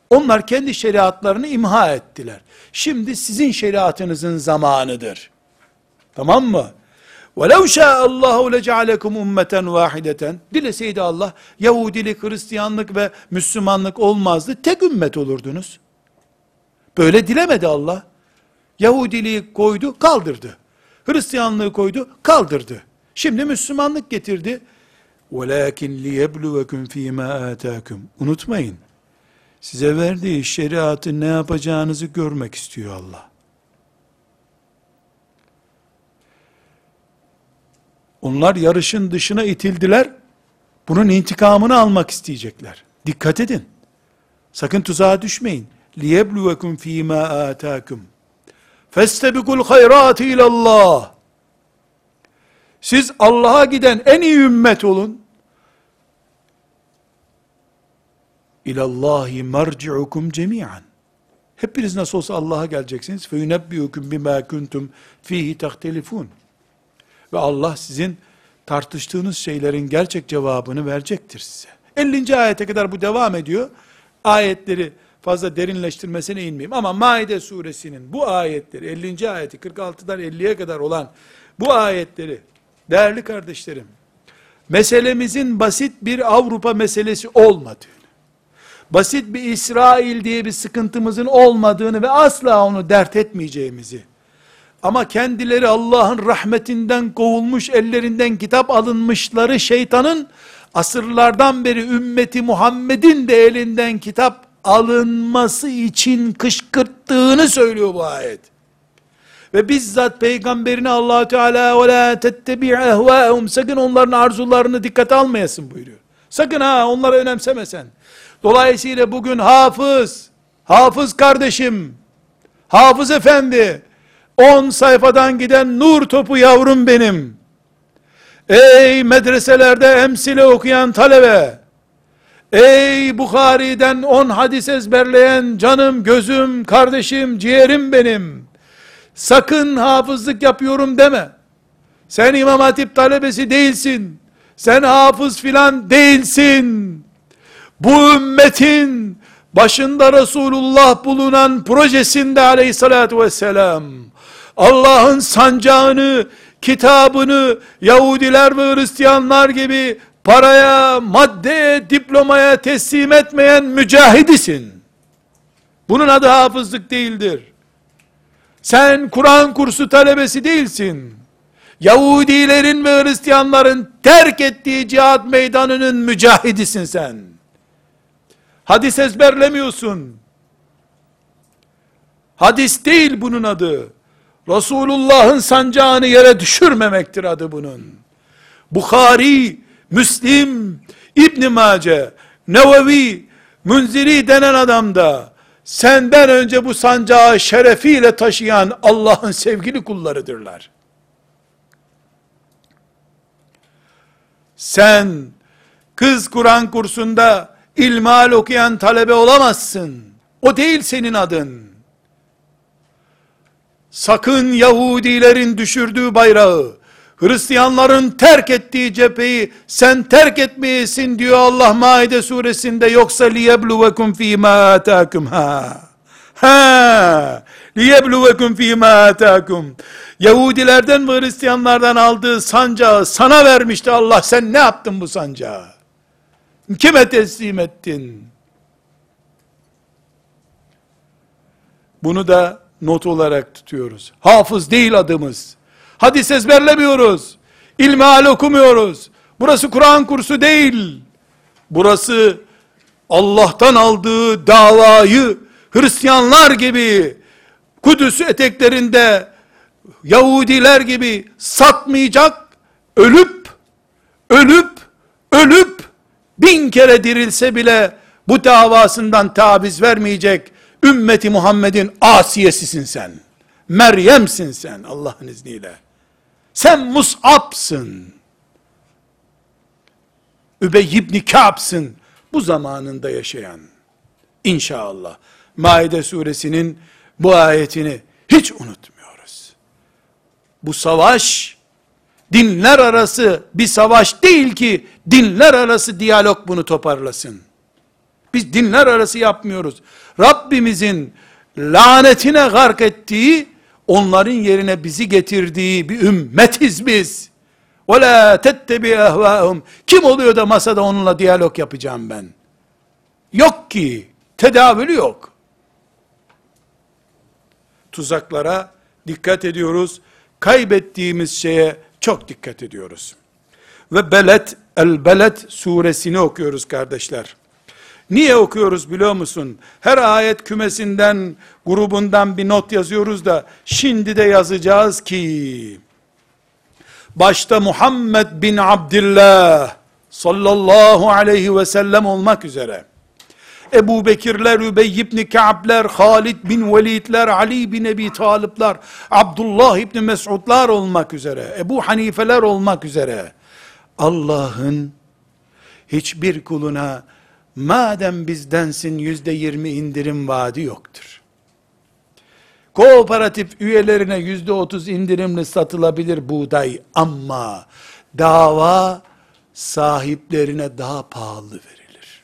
Onlar kendi şeriatlarını imha ettiler. Şimdi sizin şeriatınızın zamanıdır. Tamam mı? وَلَوْ شَاءَ اللّٰهُ لَجَعَلَكُمْ اُمَّةً وَاحِدَةً Dileseydi Allah, Yahudilik, Hristiyanlık ve Müslümanlık olmazdı. Tek ümmet olurdunuz. Böyle dilemedi Allah. Yahudiliği koydu, kaldırdı. Hristiyanlığı koydu, kaldırdı. Şimdi Müslümanlık getirdi. وَلَاكِنْ لِيَبْلُوَكُمْ ف۪ي مَا آتَاكُمْ Unutmayın, size verdiği şeriatı ne yapacağınızı görmek istiyor Allah. Onlar yarışın dışına itildiler. Bunun intikamını almak isteyecekler. Dikkat edin. Sakın tuzağa düşmeyin. لِيَبْلُوَكُمْ ف۪ي مَا آتَاكُمْ فَاسْتَبِقُوا الْخَيْرَاتِ اِلَى اللّٰهِ Siz Allah'a giden en iyi ümmet olun. İlallahi marci'ukum cemi'an. Hepiniz nasıl olsa Allah'a geleceksiniz. فَيُنَبِّيُكُمْ بِمَا كُنْتُمْ ف۪يهِ تَخْتَلِفُونَ Ve Allah sizin tartıştığınız şeylerin gerçek cevabını verecektir size. 50. ayete kadar bu devam ediyor. Ayetleri fazla derinleştirmesine inmeyeyim. Ama Maide suresinin bu ayetleri, 50. ayeti 46'dan 50'ye kadar olan bu ayetleri, değerli kardeşlerim, meselemizin basit bir Avrupa meselesi olmadığını, basit bir İsrail diye bir sıkıntımızın olmadığını ve asla onu dert etmeyeceğimizi, ama kendileri Allah'ın rahmetinden kovulmuş, ellerinden kitap alınmışları şeytanın, asırlardan beri ümmeti Muhammed'in de elinden kitap alınması için kışkırttığını söylüyor bu ayet. Ve bizzat peygamberine allah Teala ve la tettebi ehvaehum sakın onların arzularını dikkate almayasın buyuruyor. Sakın ha onları önemsemesen. Dolayısıyla bugün hafız, hafız kardeşim, hafız efendi, 10 sayfadan giden nur topu yavrum benim. Ey medreselerde emsile okuyan talebe, ey Bukhari'den 10 hadis ezberleyen canım, gözüm, kardeşim, ciğerim benim. Sakın hafızlık yapıyorum deme. Sen İmam Hatip talebesi değilsin. Sen hafız filan değilsin. Bu ümmetin başında Resulullah bulunan projesinde aleyhissalatü vesselam, Allah'ın sancağını, kitabını Yahudiler ve Hristiyanlar gibi paraya, maddeye, diplomaya teslim etmeyen mücahidisin. Bunun adı hafızlık değildir. Sen Kur'an kursu talebesi değilsin. Yahudilerin ve Hristiyanların terk ettiği cihat meydanının mücahidisin sen. Hadis ezberlemiyorsun. Hadis değil bunun adı. Resulullah'ın sancağını yere düşürmemektir adı bunun. Bukhari, Müslim, İbn Mace, Nevevi, Münziri denen adam da senden önce bu sancağı şerefiyle taşıyan Allah'ın sevgili kullarıdırlar. Sen kız Kur'an kursunda ilmal okuyan talebe olamazsın. O değil senin adın. Sakın Yahudilerin düşürdüğü bayrağı, Hristiyanların terk ettiği cepheyi sen terk etmeyesin diyor Allah Maide suresinde yoksa liyebluvekum fîmâ âtâkum ha. Ha! Liyebluvekum fîmâ âtâkum. Yahudilerden ve Hristiyanlardan aldığı sancağı sana vermişti Allah. Sen ne yaptın bu sancağı? Kime teslim ettin? Bunu da not olarak tutuyoruz. Hafız değil adımız. Hadis ezberlemiyoruz. İlmihal okumuyoruz. Burası Kur'an kursu değil. Burası Allah'tan aldığı davayı Hristiyanlar gibi Kudüs eteklerinde Yahudiler gibi satmayacak, ölüp, ölüp, ölüp, bin kere dirilse bile bu davasından tabiz vermeyecek ümmeti Muhammed'in asiyesisin sen. Meryem'sin sen Allah'ın izniyle. Sen Mus'ab'sın. Übey ibn Ka'b'sın. Bu zamanında yaşayan. İnşallah. Maide suresinin bu ayetini hiç unutmuyoruz. Bu savaş, dinler arası bir savaş değil ki, dinler arası diyalog bunu toparlasın. Biz dinler arası yapmıyoruz. Rabbimizin lanetine gark ettiği, onların yerine bizi getirdiği bir ümmetiz biz. وَلَا تَتَّبِي اَهْوَاهُمْ Kim oluyor da masada onunla diyalog yapacağım ben? Yok ki. Tedavülü yok. Tuzaklara dikkat ediyoruz. Kaybettiğimiz şeye çok dikkat ediyoruz. Ve Belet, El Belet suresini okuyoruz kardeşler. Niye okuyoruz biliyor musun? Her ayet kümesinden, grubundan bir not yazıyoruz da, şimdi de yazacağız ki, başta Muhammed bin Abdullah, sallallahu aleyhi ve sellem olmak üzere, Ebu Bekirler, Übey ibn Ka'bler, Halid bin Velidler, Ali bin Ebi Talipler, Abdullah ibn Mesudlar olmak üzere, Ebu Hanifeler olmak üzere, Allah'ın hiçbir kuluna madem bizdensin yüzde yirmi indirim vaadi yoktur. Kooperatif üyelerine yüzde otuz indirimli satılabilir buğday ama dava sahiplerine daha pahalı verilir.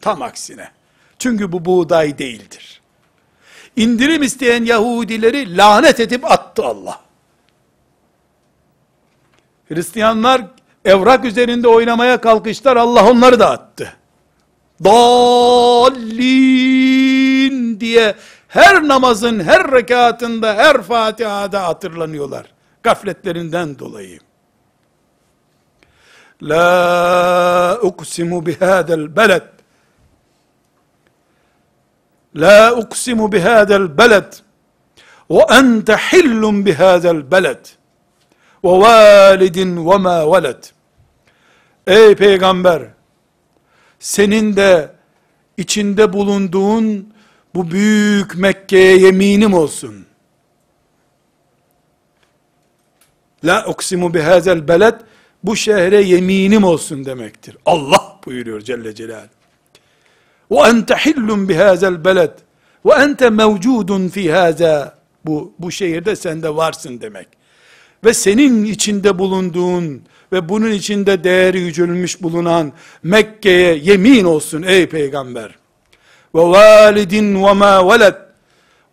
Tam aksine. Çünkü bu buğday değildir. İndirim isteyen Yahudileri lanet edip attı Allah. Hristiyanlar evrak üzerinde oynamaya kalkıştılar. Allah onları da attı. Dallin diye her namazın her rekatında her Fatiha'da hatırlanıyorlar. Gafletlerinden dolayı. La uksimu bihadel beled. La uksimu bihadel beled. Ve ente hillun bihadel beled. Ve validin ve ma veled. Ey peygamber, senin de içinde bulunduğun bu büyük Mekke'ye yeminim olsun. La uksimu bihazel beled bu şehre yeminim olsun demektir. Allah buyuruyor Celle Celal. Ve ente hillun bihazel beled ve ente mevcudun fi haza bu bu şehirde sen de varsın demek. Ve senin içinde bulunduğun ve bunun içinde değeri yücelmiş bulunan Mekke'ye yemin olsun ey peygamber. Ve validin ve ma veled.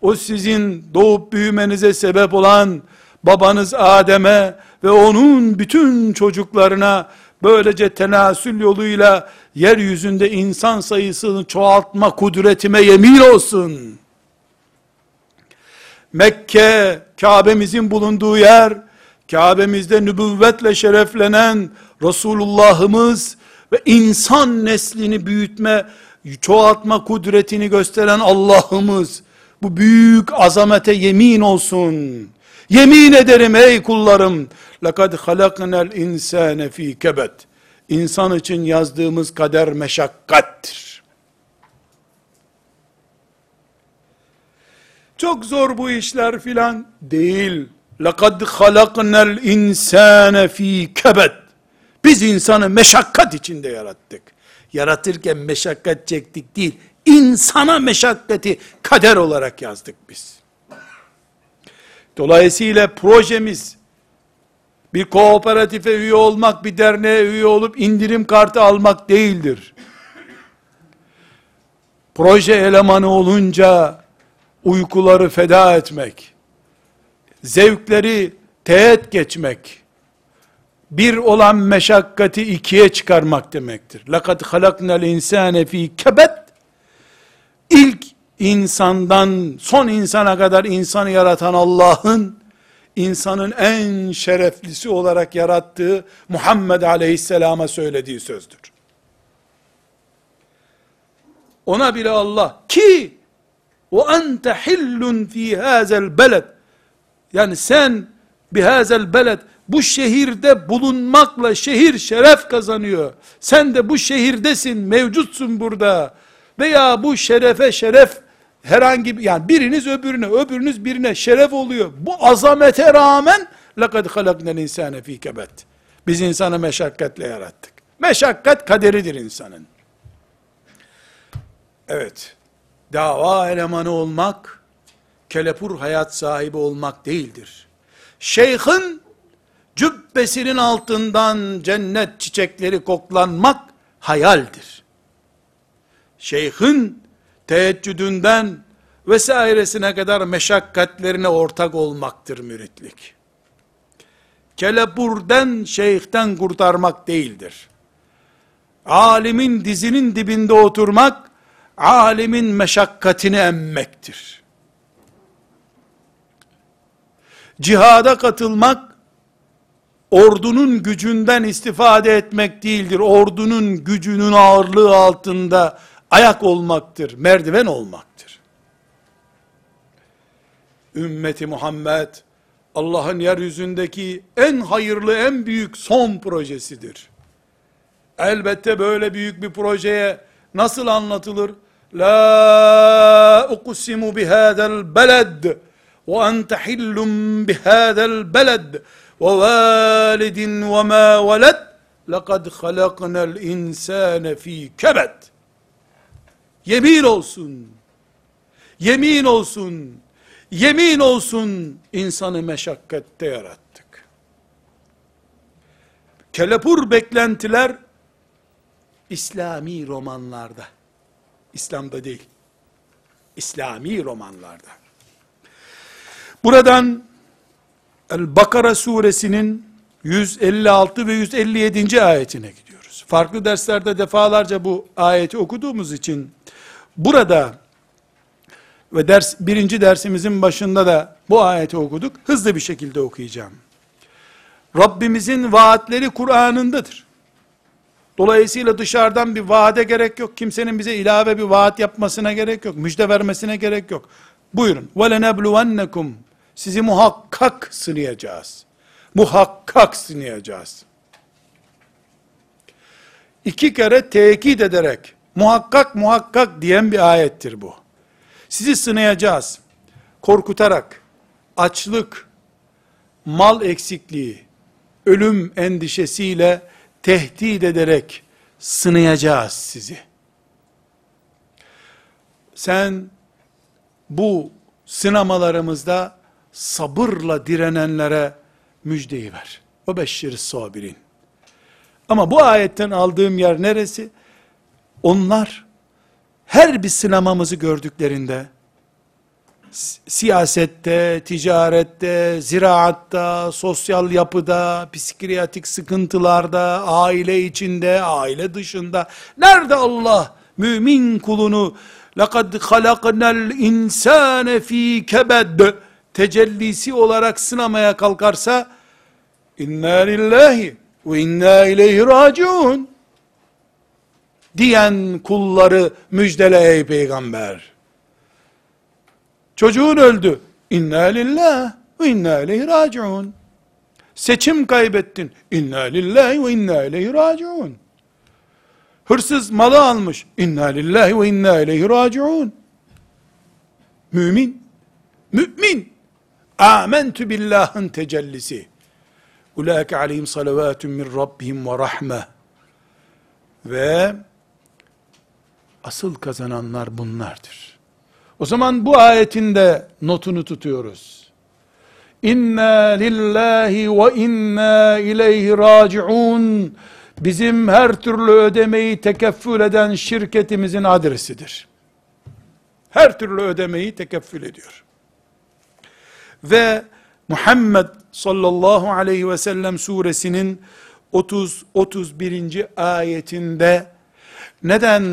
O sizin doğup büyümenize sebep olan babanız Adem'e ve onun bütün çocuklarına böylece tenasül yoluyla yeryüzünde insan sayısını çoğaltma kudretime yemin olsun. Mekke, Kabe'mizin bulunduğu yer, Kabe'mizde nübüvvetle şereflenen Resulullah'ımız ve insan neslini büyütme, çoğaltma kudretini gösteren Allah'ımız, bu büyük azamete yemin olsun. Yemin ederim ey kullarım, لَقَدْ خَلَقْنَا الْاِنْسَانَ ف۪ي كَبَتٍ İnsan için yazdığımız kader meşakkattir. Çok zor bu işler filan değil. لَقَدْ خَلَقْنَا الْاِنْسَانَ ف۪ي كَبَتٍ Biz insanı meşakkat içinde yarattık. Yaratırken meşakkat çektik değil, insana meşakkati kader olarak yazdık biz. Dolayısıyla projemiz, bir kooperatife üye olmak, bir derneğe üye olup indirim kartı almak değildir. Proje elemanı olunca uykuları feda etmek, zevkleri teğet geçmek, bir olan meşakkati ikiye çıkarmak demektir. لَقَدْ خَلَقْنَا الْاِنْسَانَ ف۪ي كَبَتْ İlk insandan son insana kadar insanı yaratan Allah'ın, insanın en şereflisi olarak yarattığı Muhammed Aleyhisselam'a söylediği sözdür. Ona bile Allah ki o ente hillun fi hazel beled yani sen bihazel beled bu şehirde bulunmakla şehir şeref kazanıyor. Sen de bu şehirdesin, mevcutsun burada. Veya bu şerefe şeref herhangi bir yani biriniz öbürüne, öbürünüz birine şeref oluyor. Bu azamete rağmen لَقَدْ خَلَقْنَا الْاِنْسَانَ ف۪ي كَبَتٍ Biz insanı meşakkatle yarattık. Meşakkat kaderidir insanın. Evet, dava elemanı olmak, kelepur hayat sahibi olmak değildir. Şeyhin, cübbesinin altından cennet çiçekleri koklanmak, hayaldir. Şeyhin, teheccüdünden vesairesine kadar meşakkatlerine ortak olmaktır müritlik. Kelepurden, şeyhten kurtarmak değildir. Alimin dizinin dibinde oturmak, alimin meşakkatini emmektir. Cihada katılmak, ordunun gücünden istifade etmek değildir. Ordunun gücünün ağırlığı altında ayak olmaktır, merdiven olmaktır. Ümmeti Muhammed, Allah'ın yeryüzündeki en hayırlı, en büyük son projesidir. Elbette böyle büyük bir projeye nasıl anlatılır? La uqsimu bihadel beled ve ente hillum bihadel beled ve validin ve ma veled لَقَدْ خَلَقْنَا الْاِنْسَانَ ف۪ي كَبَدٍ Yemin olsun. Yemin olsun. Yemin olsun insanı meşakkette yarattık. Kelepur beklentiler İslami romanlarda. İslam'da değil. İslami romanlarda. Buradan El-Bakara suresinin 156 ve 157. ayetine gidiyoruz. Farklı derslerde defalarca bu ayeti okuduğumuz için burada ve ders birinci dersimizin başında da bu ayeti okuduk. Hızlı bir şekilde okuyacağım. Rabbimizin vaatleri Kur'an'ındadır. Dolayısıyla dışarıdan bir vaade gerek yok. Kimsenin bize ilave bir vaat yapmasına gerek yok. Müjde vermesine gerek yok. Buyurun. وَلَنَبْلُوَنَّكُمْ sizi muhakkak sınayacağız. Muhakkak sınayacağız. İki kere tekit ederek muhakkak muhakkak diyen bir ayettir bu. Sizi sınayacağız. Korkutarak, açlık, mal eksikliği, ölüm endişesiyle tehdit ederek sınayacağız sizi. Sen bu sınamalarımızda sabırla direnenlere müjdeyi ver. O beşşir sabirin. Ama bu ayetten aldığım yer neresi? Onlar her bir sınamamızı gördüklerinde siyasette, ticarette, ziraatta, sosyal yapıda, psikiyatrik sıkıntılarda, aile içinde, aile dışında, nerede Allah mümin kulunu لَقَدْ خَلَقْنَا الْاِنْسَانَ ف۪ي كَبَدْ tecellisi olarak sınamaya kalkarsa, inna lillahi ve inna ileyhi raciun diyen kulları müjdele ey peygamber. Çocuğun öldü. İnna lillah ve inna ileyhi raciun. Seçim kaybettin. İnna lillahi ve inna ileyhi raciun. Hırsız malı almış. İnna lillahi ve inna ileyhi raciun. Mümin. Mümin. Âmentü billahın tecellisi. Ulaike aleyhim salavatun min rabbihim ve rahme. Ve asıl kazananlar bunlardır. O zaman bu ayetin de notunu tutuyoruz. İnna lillahi ve inna ileyhi raciun. Bizim her türlü ödemeyi tekeffül eden şirketimizin adresidir. Her türlü ödemeyi tekeffül ediyor. Ve Muhammed sallallahu aleyhi ve sellem suresinin 30-31. ayetinde neden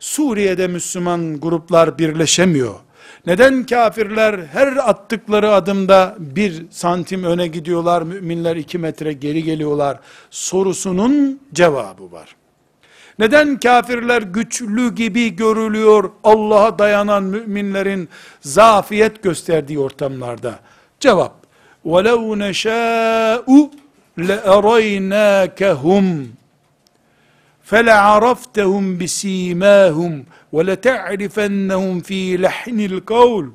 Suriye'de Müslüman gruplar birleşemiyor? Neden kafirler her attıkları adımda bir santim öne gidiyorlar, müminler iki metre geri geliyorlar sorusunun cevabı var. Neden kafirler güçlü gibi görülüyor Allah'a dayanan müminlerin zafiyet gösterdiği ortamlarda? Cevap, وَلَوْ نَشَاءُ لَأَرَيْنَاكَهُمْ فَلَعَرَفْتَهُمْ بِس۪يمَاهُمْ وَلَتَعْرِفَنَّهُمْ ف۪ي لَحْنِ الْقَوْلِ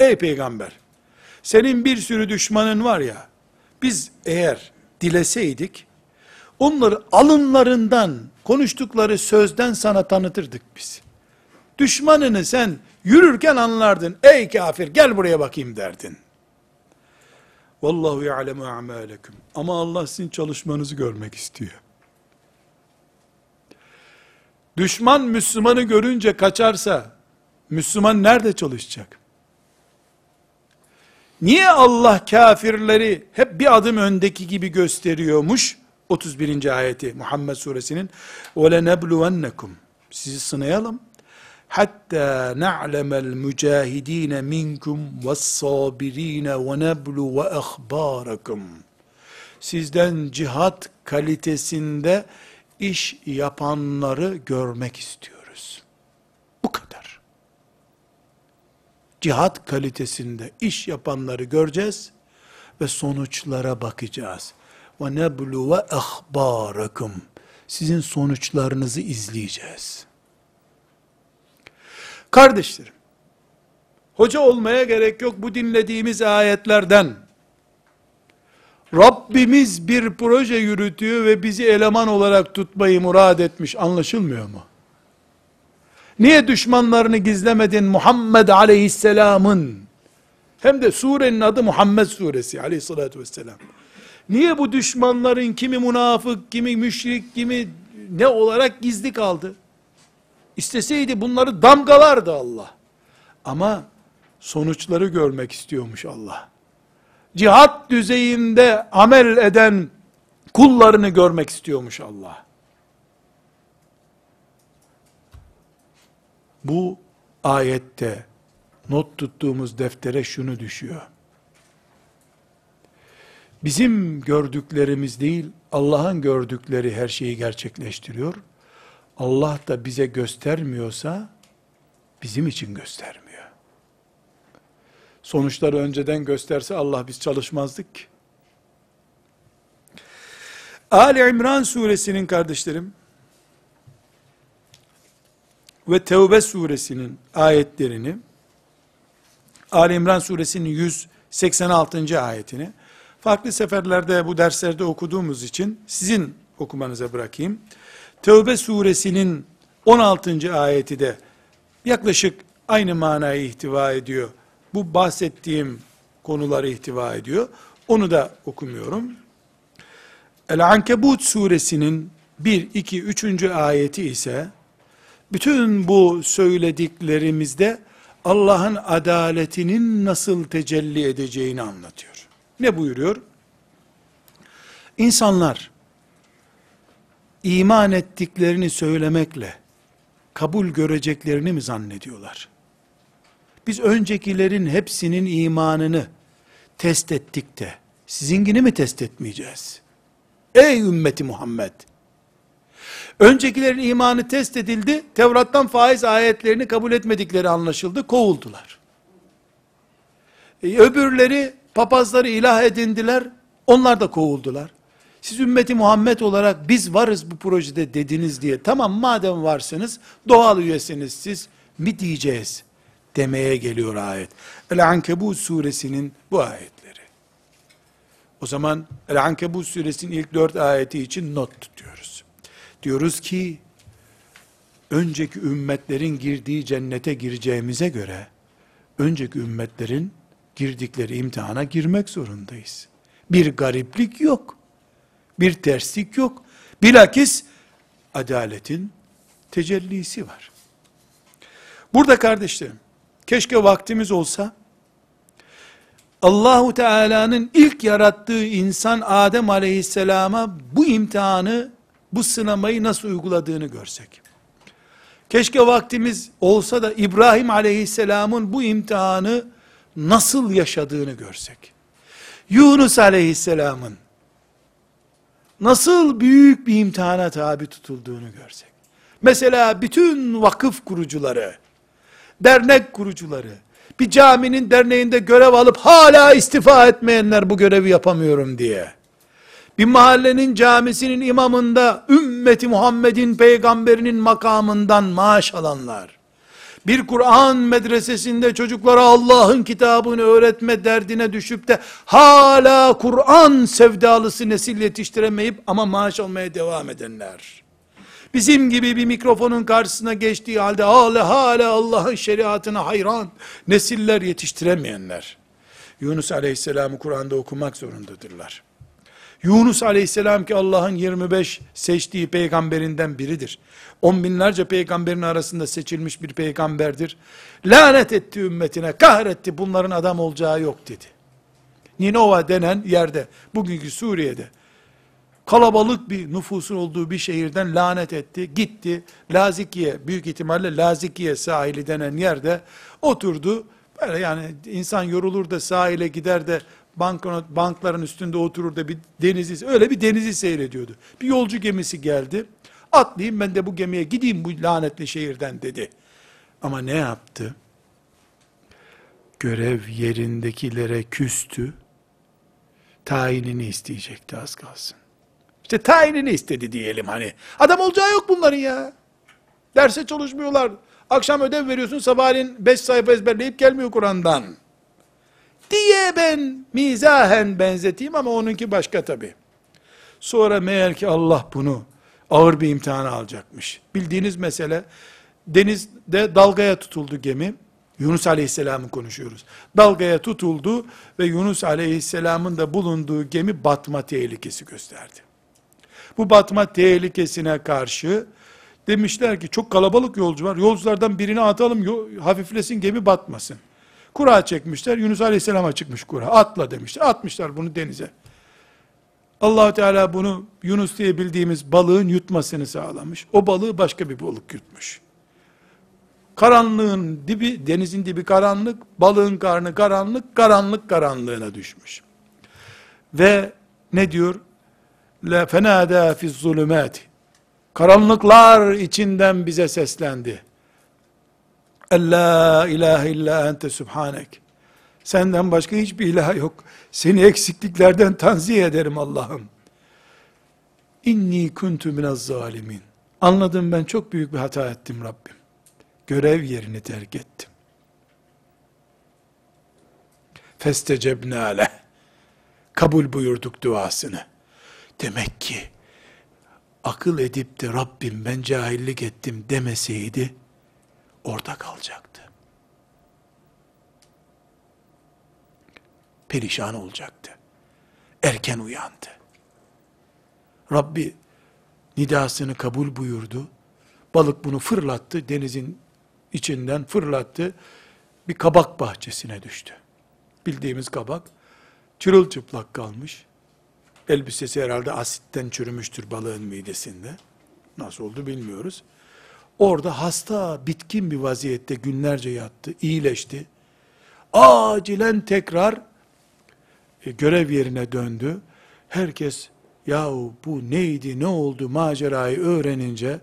Ey peygamber! Senin bir sürü düşmanın var ya, biz eğer dileseydik, onları alınlarından, konuştukları sözden sana tanıtırdık biz. Düşmanını sen yürürken anlardın. Ey kafir gel buraya bakayım derdin. Vallahu ya'lemu a'malekum. Ama Allah sizin çalışmanızı görmek istiyor. Düşman Müslümanı görünce kaçarsa, Müslüman nerede çalışacak? Niye Allah kafirleri hep bir adım öndeki gibi gösteriyormuş? 31. ayeti Muhammed suresinin وَلَنَبْلُوَنَّكُمْ Sizi sınayalım. Hatta na'lemel mücahidin minkum ve's-sabirin ve neblu ve ahbarakum. Sizden cihat kalitesinde iş yapanları görmek istiyoruz. Bu kadar. Cihat kalitesinde iş yapanları göreceğiz ve sonuçlara bakacağız. Ve neblu ve ahbarakum. Sizin sonuçlarınızı izleyeceğiz. Kardeşlerim, hoca olmaya gerek yok bu dinlediğimiz ayetlerden. Rabbimiz bir proje yürütüyor ve bizi eleman olarak tutmayı murad etmiş anlaşılmıyor mu? Niye düşmanlarını gizlemedin Muhammed aleyhisselamın Hem de surenin adı Muhammed suresi aleyhissalatü vesselam. Niye bu düşmanların kimi münafık, kimi müşrik, kimi ne olarak gizli kaldı? İsteseydi bunları damgalardı Allah. Ama sonuçları görmek istiyormuş Allah. Cihat düzeyinde amel eden kullarını görmek istiyormuş Allah. Bu ayette not tuttuğumuz deftere şunu düşüyor. Bizim gördüklerimiz değil, Allah'ın gördükleri her şeyi gerçekleştiriyor. Allah da bize göstermiyorsa, bizim için göstermiyor. Sonuçları önceden gösterse Allah biz çalışmazdık ki. Ali İmran suresinin kardeşlerim, ve Tevbe suresinin ayetlerini, Ali İmran suresinin 186. ayetini, farklı seferlerde bu derslerde okuduğumuz için sizin okumanıza bırakayım. Tevbe suresinin 16. ayeti de yaklaşık aynı manayı ihtiva ediyor. Bu bahsettiğim konuları ihtiva ediyor. Onu da okumuyorum. El-Ankebut suresinin 1, 2, 3. ayeti ise bütün bu söylediklerimizde Allah'ın adaletinin nasıl tecelli edeceğini anlatıyor. Ne buyuruyor? İnsanlar iman ettiklerini söylemekle kabul göreceklerini mi zannediyorlar? Biz öncekilerin hepsinin imanını test ettik de sizinkini mi test etmeyeceğiz? Ey ümmeti Muhammed! Öncekilerin imanı test edildi, Tevrat'tan faiz ayetlerini kabul etmedikleri anlaşıldı, kovuldular. E, öbürleri papazları ilah edindiler, onlar da kovuldular. Siz ümmeti Muhammed olarak biz varız bu projede dediniz diye, tamam madem varsınız, doğal üyesiniz siz mi diyeceğiz demeye geliyor ayet. El-Ankebut suresinin bu ayetleri. O zaman El-Ankebut suresinin ilk dört ayeti için not tutuyoruz. Diyoruz ki, önceki ümmetlerin girdiği cennete gireceğimize göre, önceki ümmetlerin girdikleri imtihana girmek zorundayız. Bir gariplik yok. Bir terslik yok. Bilakis adaletin tecellisi var. Burada kardeşlerim, keşke vaktimiz olsa, Allahu Teala'nın ilk yarattığı insan Adem Aleyhisselam'a bu imtihanı, bu sınamayı nasıl uyguladığını görsek. Keşke vaktimiz olsa da İbrahim Aleyhisselam'ın bu imtihanı nasıl yaşadığını görsek. Yunus Aleyhisselam'ın nasıl büyük bir imtihana tabi tutulduğunu görsek. Mesela bütün vakıf kurucuları, dernek kurucuları, bir caminin derneğinde görev alıp hala istifa etmeyenler bu görevi yapamıyorum diye. Bir mahallenin camisinin imamında ümmeti Muhammed'in peygamberinin makamından maaş alanlar. Bir Kur'an medresesinde çocuklara Allah'ın kitabını öğretme derdine düşüp de hala Kur'an sevdalısı nesil yetiştiremeyip ama maaş almaya devam edenler. Bizim gibi bir mikrofonun karşısına geçtiği halde hala hala Allah'ın şeriatına hayran nesiller yetiştiremeyenler. Yunus Aleyhisselam'ı Kur'an'da okumak zorundadırlar. Yunus Aleyhisselam ki Allah'ın 25 seçtiği peygamberinden biridir. On binlerce peygamberin arasında seçilmiş bir peygamberdir. Lanet etti ümmetine, kahretti bunların adam olacağı yok dedi. Ninova denen yerde, bugünkü Suriye'de, kalabalık bir nüfusun olduğu bir şehirden lanet etti, gitti, Lazikiye, büyük ihtimalle Lazikiye sahili denen yerde oturdu, böyle yani insan yorulur da sahile gider de banknot, bankların üstünde oturur da bir denizi, öyle bir denizi seyrediyordu. Bir yolcu gemisi geldi, atlayayım ben de bu gemiye gideyim bu lanetli şehirden dedi. Ama ne yaptı? Görev yerindekilere küstü, tayinini isteyecekti az kalsın. İşte tayinini istedi diyelim hani. Adam olacağı yok bunların ya. Derse çalışmıyorlar. Akşam ödev veriyorsun sabahleyin 5 sayfa ezberleyip gelmiyor Kur'an'dan. Diye ben mizahen benzeteyim ama onunki başka tabi. Sonra meğer ki Allah bunu ağır bir imtihana alacakmış. Bildiğiniz mesele denizde dalgaya tutuldu gemi. Yunus Aleyhisselam'ı konuşuyoruz. Dalgaya tutuldu ve Yunus Aleyhisselam'ın da bulunduğu gemi batma tehlikesi gösterdi. Bu batma tehlikesine karşı demişler ki çok kalabalık yolcu var. Yolculardan birini atalım hafiflesin gemi batmasın. Kura çekmişler. Yunus Aleyhisselam'a çıkmış kura. Atla demişler. Atmışlar bunu denize. Allah Teala bunu Yunus diye bildiğimiz balığın yutmasını sağlamış. O balığı başka bir balık yutmuş. Karanlığın dibi, denizin dibi karanlık, balığın karnı karanlık, karanlık karanlığına düşmüş. Ve ne diyor? La fenada fi zulümati. Karanlıklar içinden bize seslendi. La ilahe illa ente subhanek. Senden başka hiçbir ilah yok. Seni eksikliklerden tanzih ederim Allah'ım. İnni kuntu minez zalimin. Anladım ben çok büyük bir hata ettim Rabbim. Görev yerini terk ettim. Festecebne aleh. Kabul buyurduk duasını. Demek ki akıl edip de Rabbim ben cahillik ettim demeseydi orada kalacaktı. Perişan olacaktı. Erken uyandı. Rabbi nidasını kabul buyurdu. Balık bunu fırlattı, denizin içinden fırlattı. Bir kabak bahçesine düştü. Bildiğimiz kabak çırılçıplak kalmış. Elbisesi herhalde asitten çürümüştür balığın midesinde. Nasıl oldu bilmiyoruz. Orada hasta, bitkin bir vaziyette günlerce yattı, iyileşti. Acilen tekrar görev yerine döndü. Herkes yahu bu neydi, ne oldu macerayı öğrenince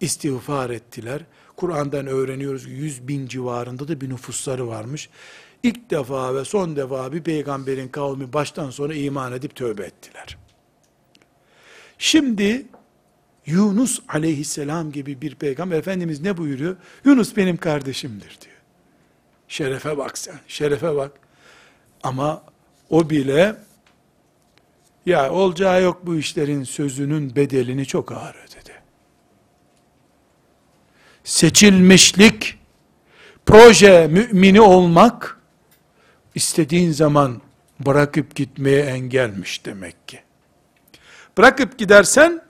istiğfar ettiler. Kur'an'dan öğreniyoruz ki 100 bin civarında da bir nüfusları varmış. İlk defa ve son defa bir peygamberin kavmi baştan sona iman edip tövbe ettiler. Şimdi Yunus aleyhisselam gibi bir peygamber Efendimiz ne buyuruyor? Yunus benim kardeşimdir diyor. Şerefe bak sen, şerefe bak. Ama o bile ya olacağı yok bu işlerin sözünün bedelini çok ağır ödedi. Seçilmişlik, proje mümini olmak, istediğin zaman bırakıp gitmeye engelmiş demek ki. Bırakıp gidersen,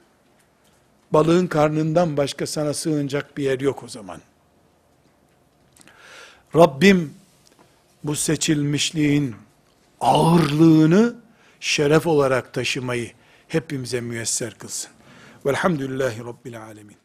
balığın karnından başka sana sığınacak bir yer yok o zaman. Rabbim bu seçilmişliğin ağırlığını şeref olarak taşımayı hepimize müyesser kılsın. Velhamdülillahi Rabbil Alemin.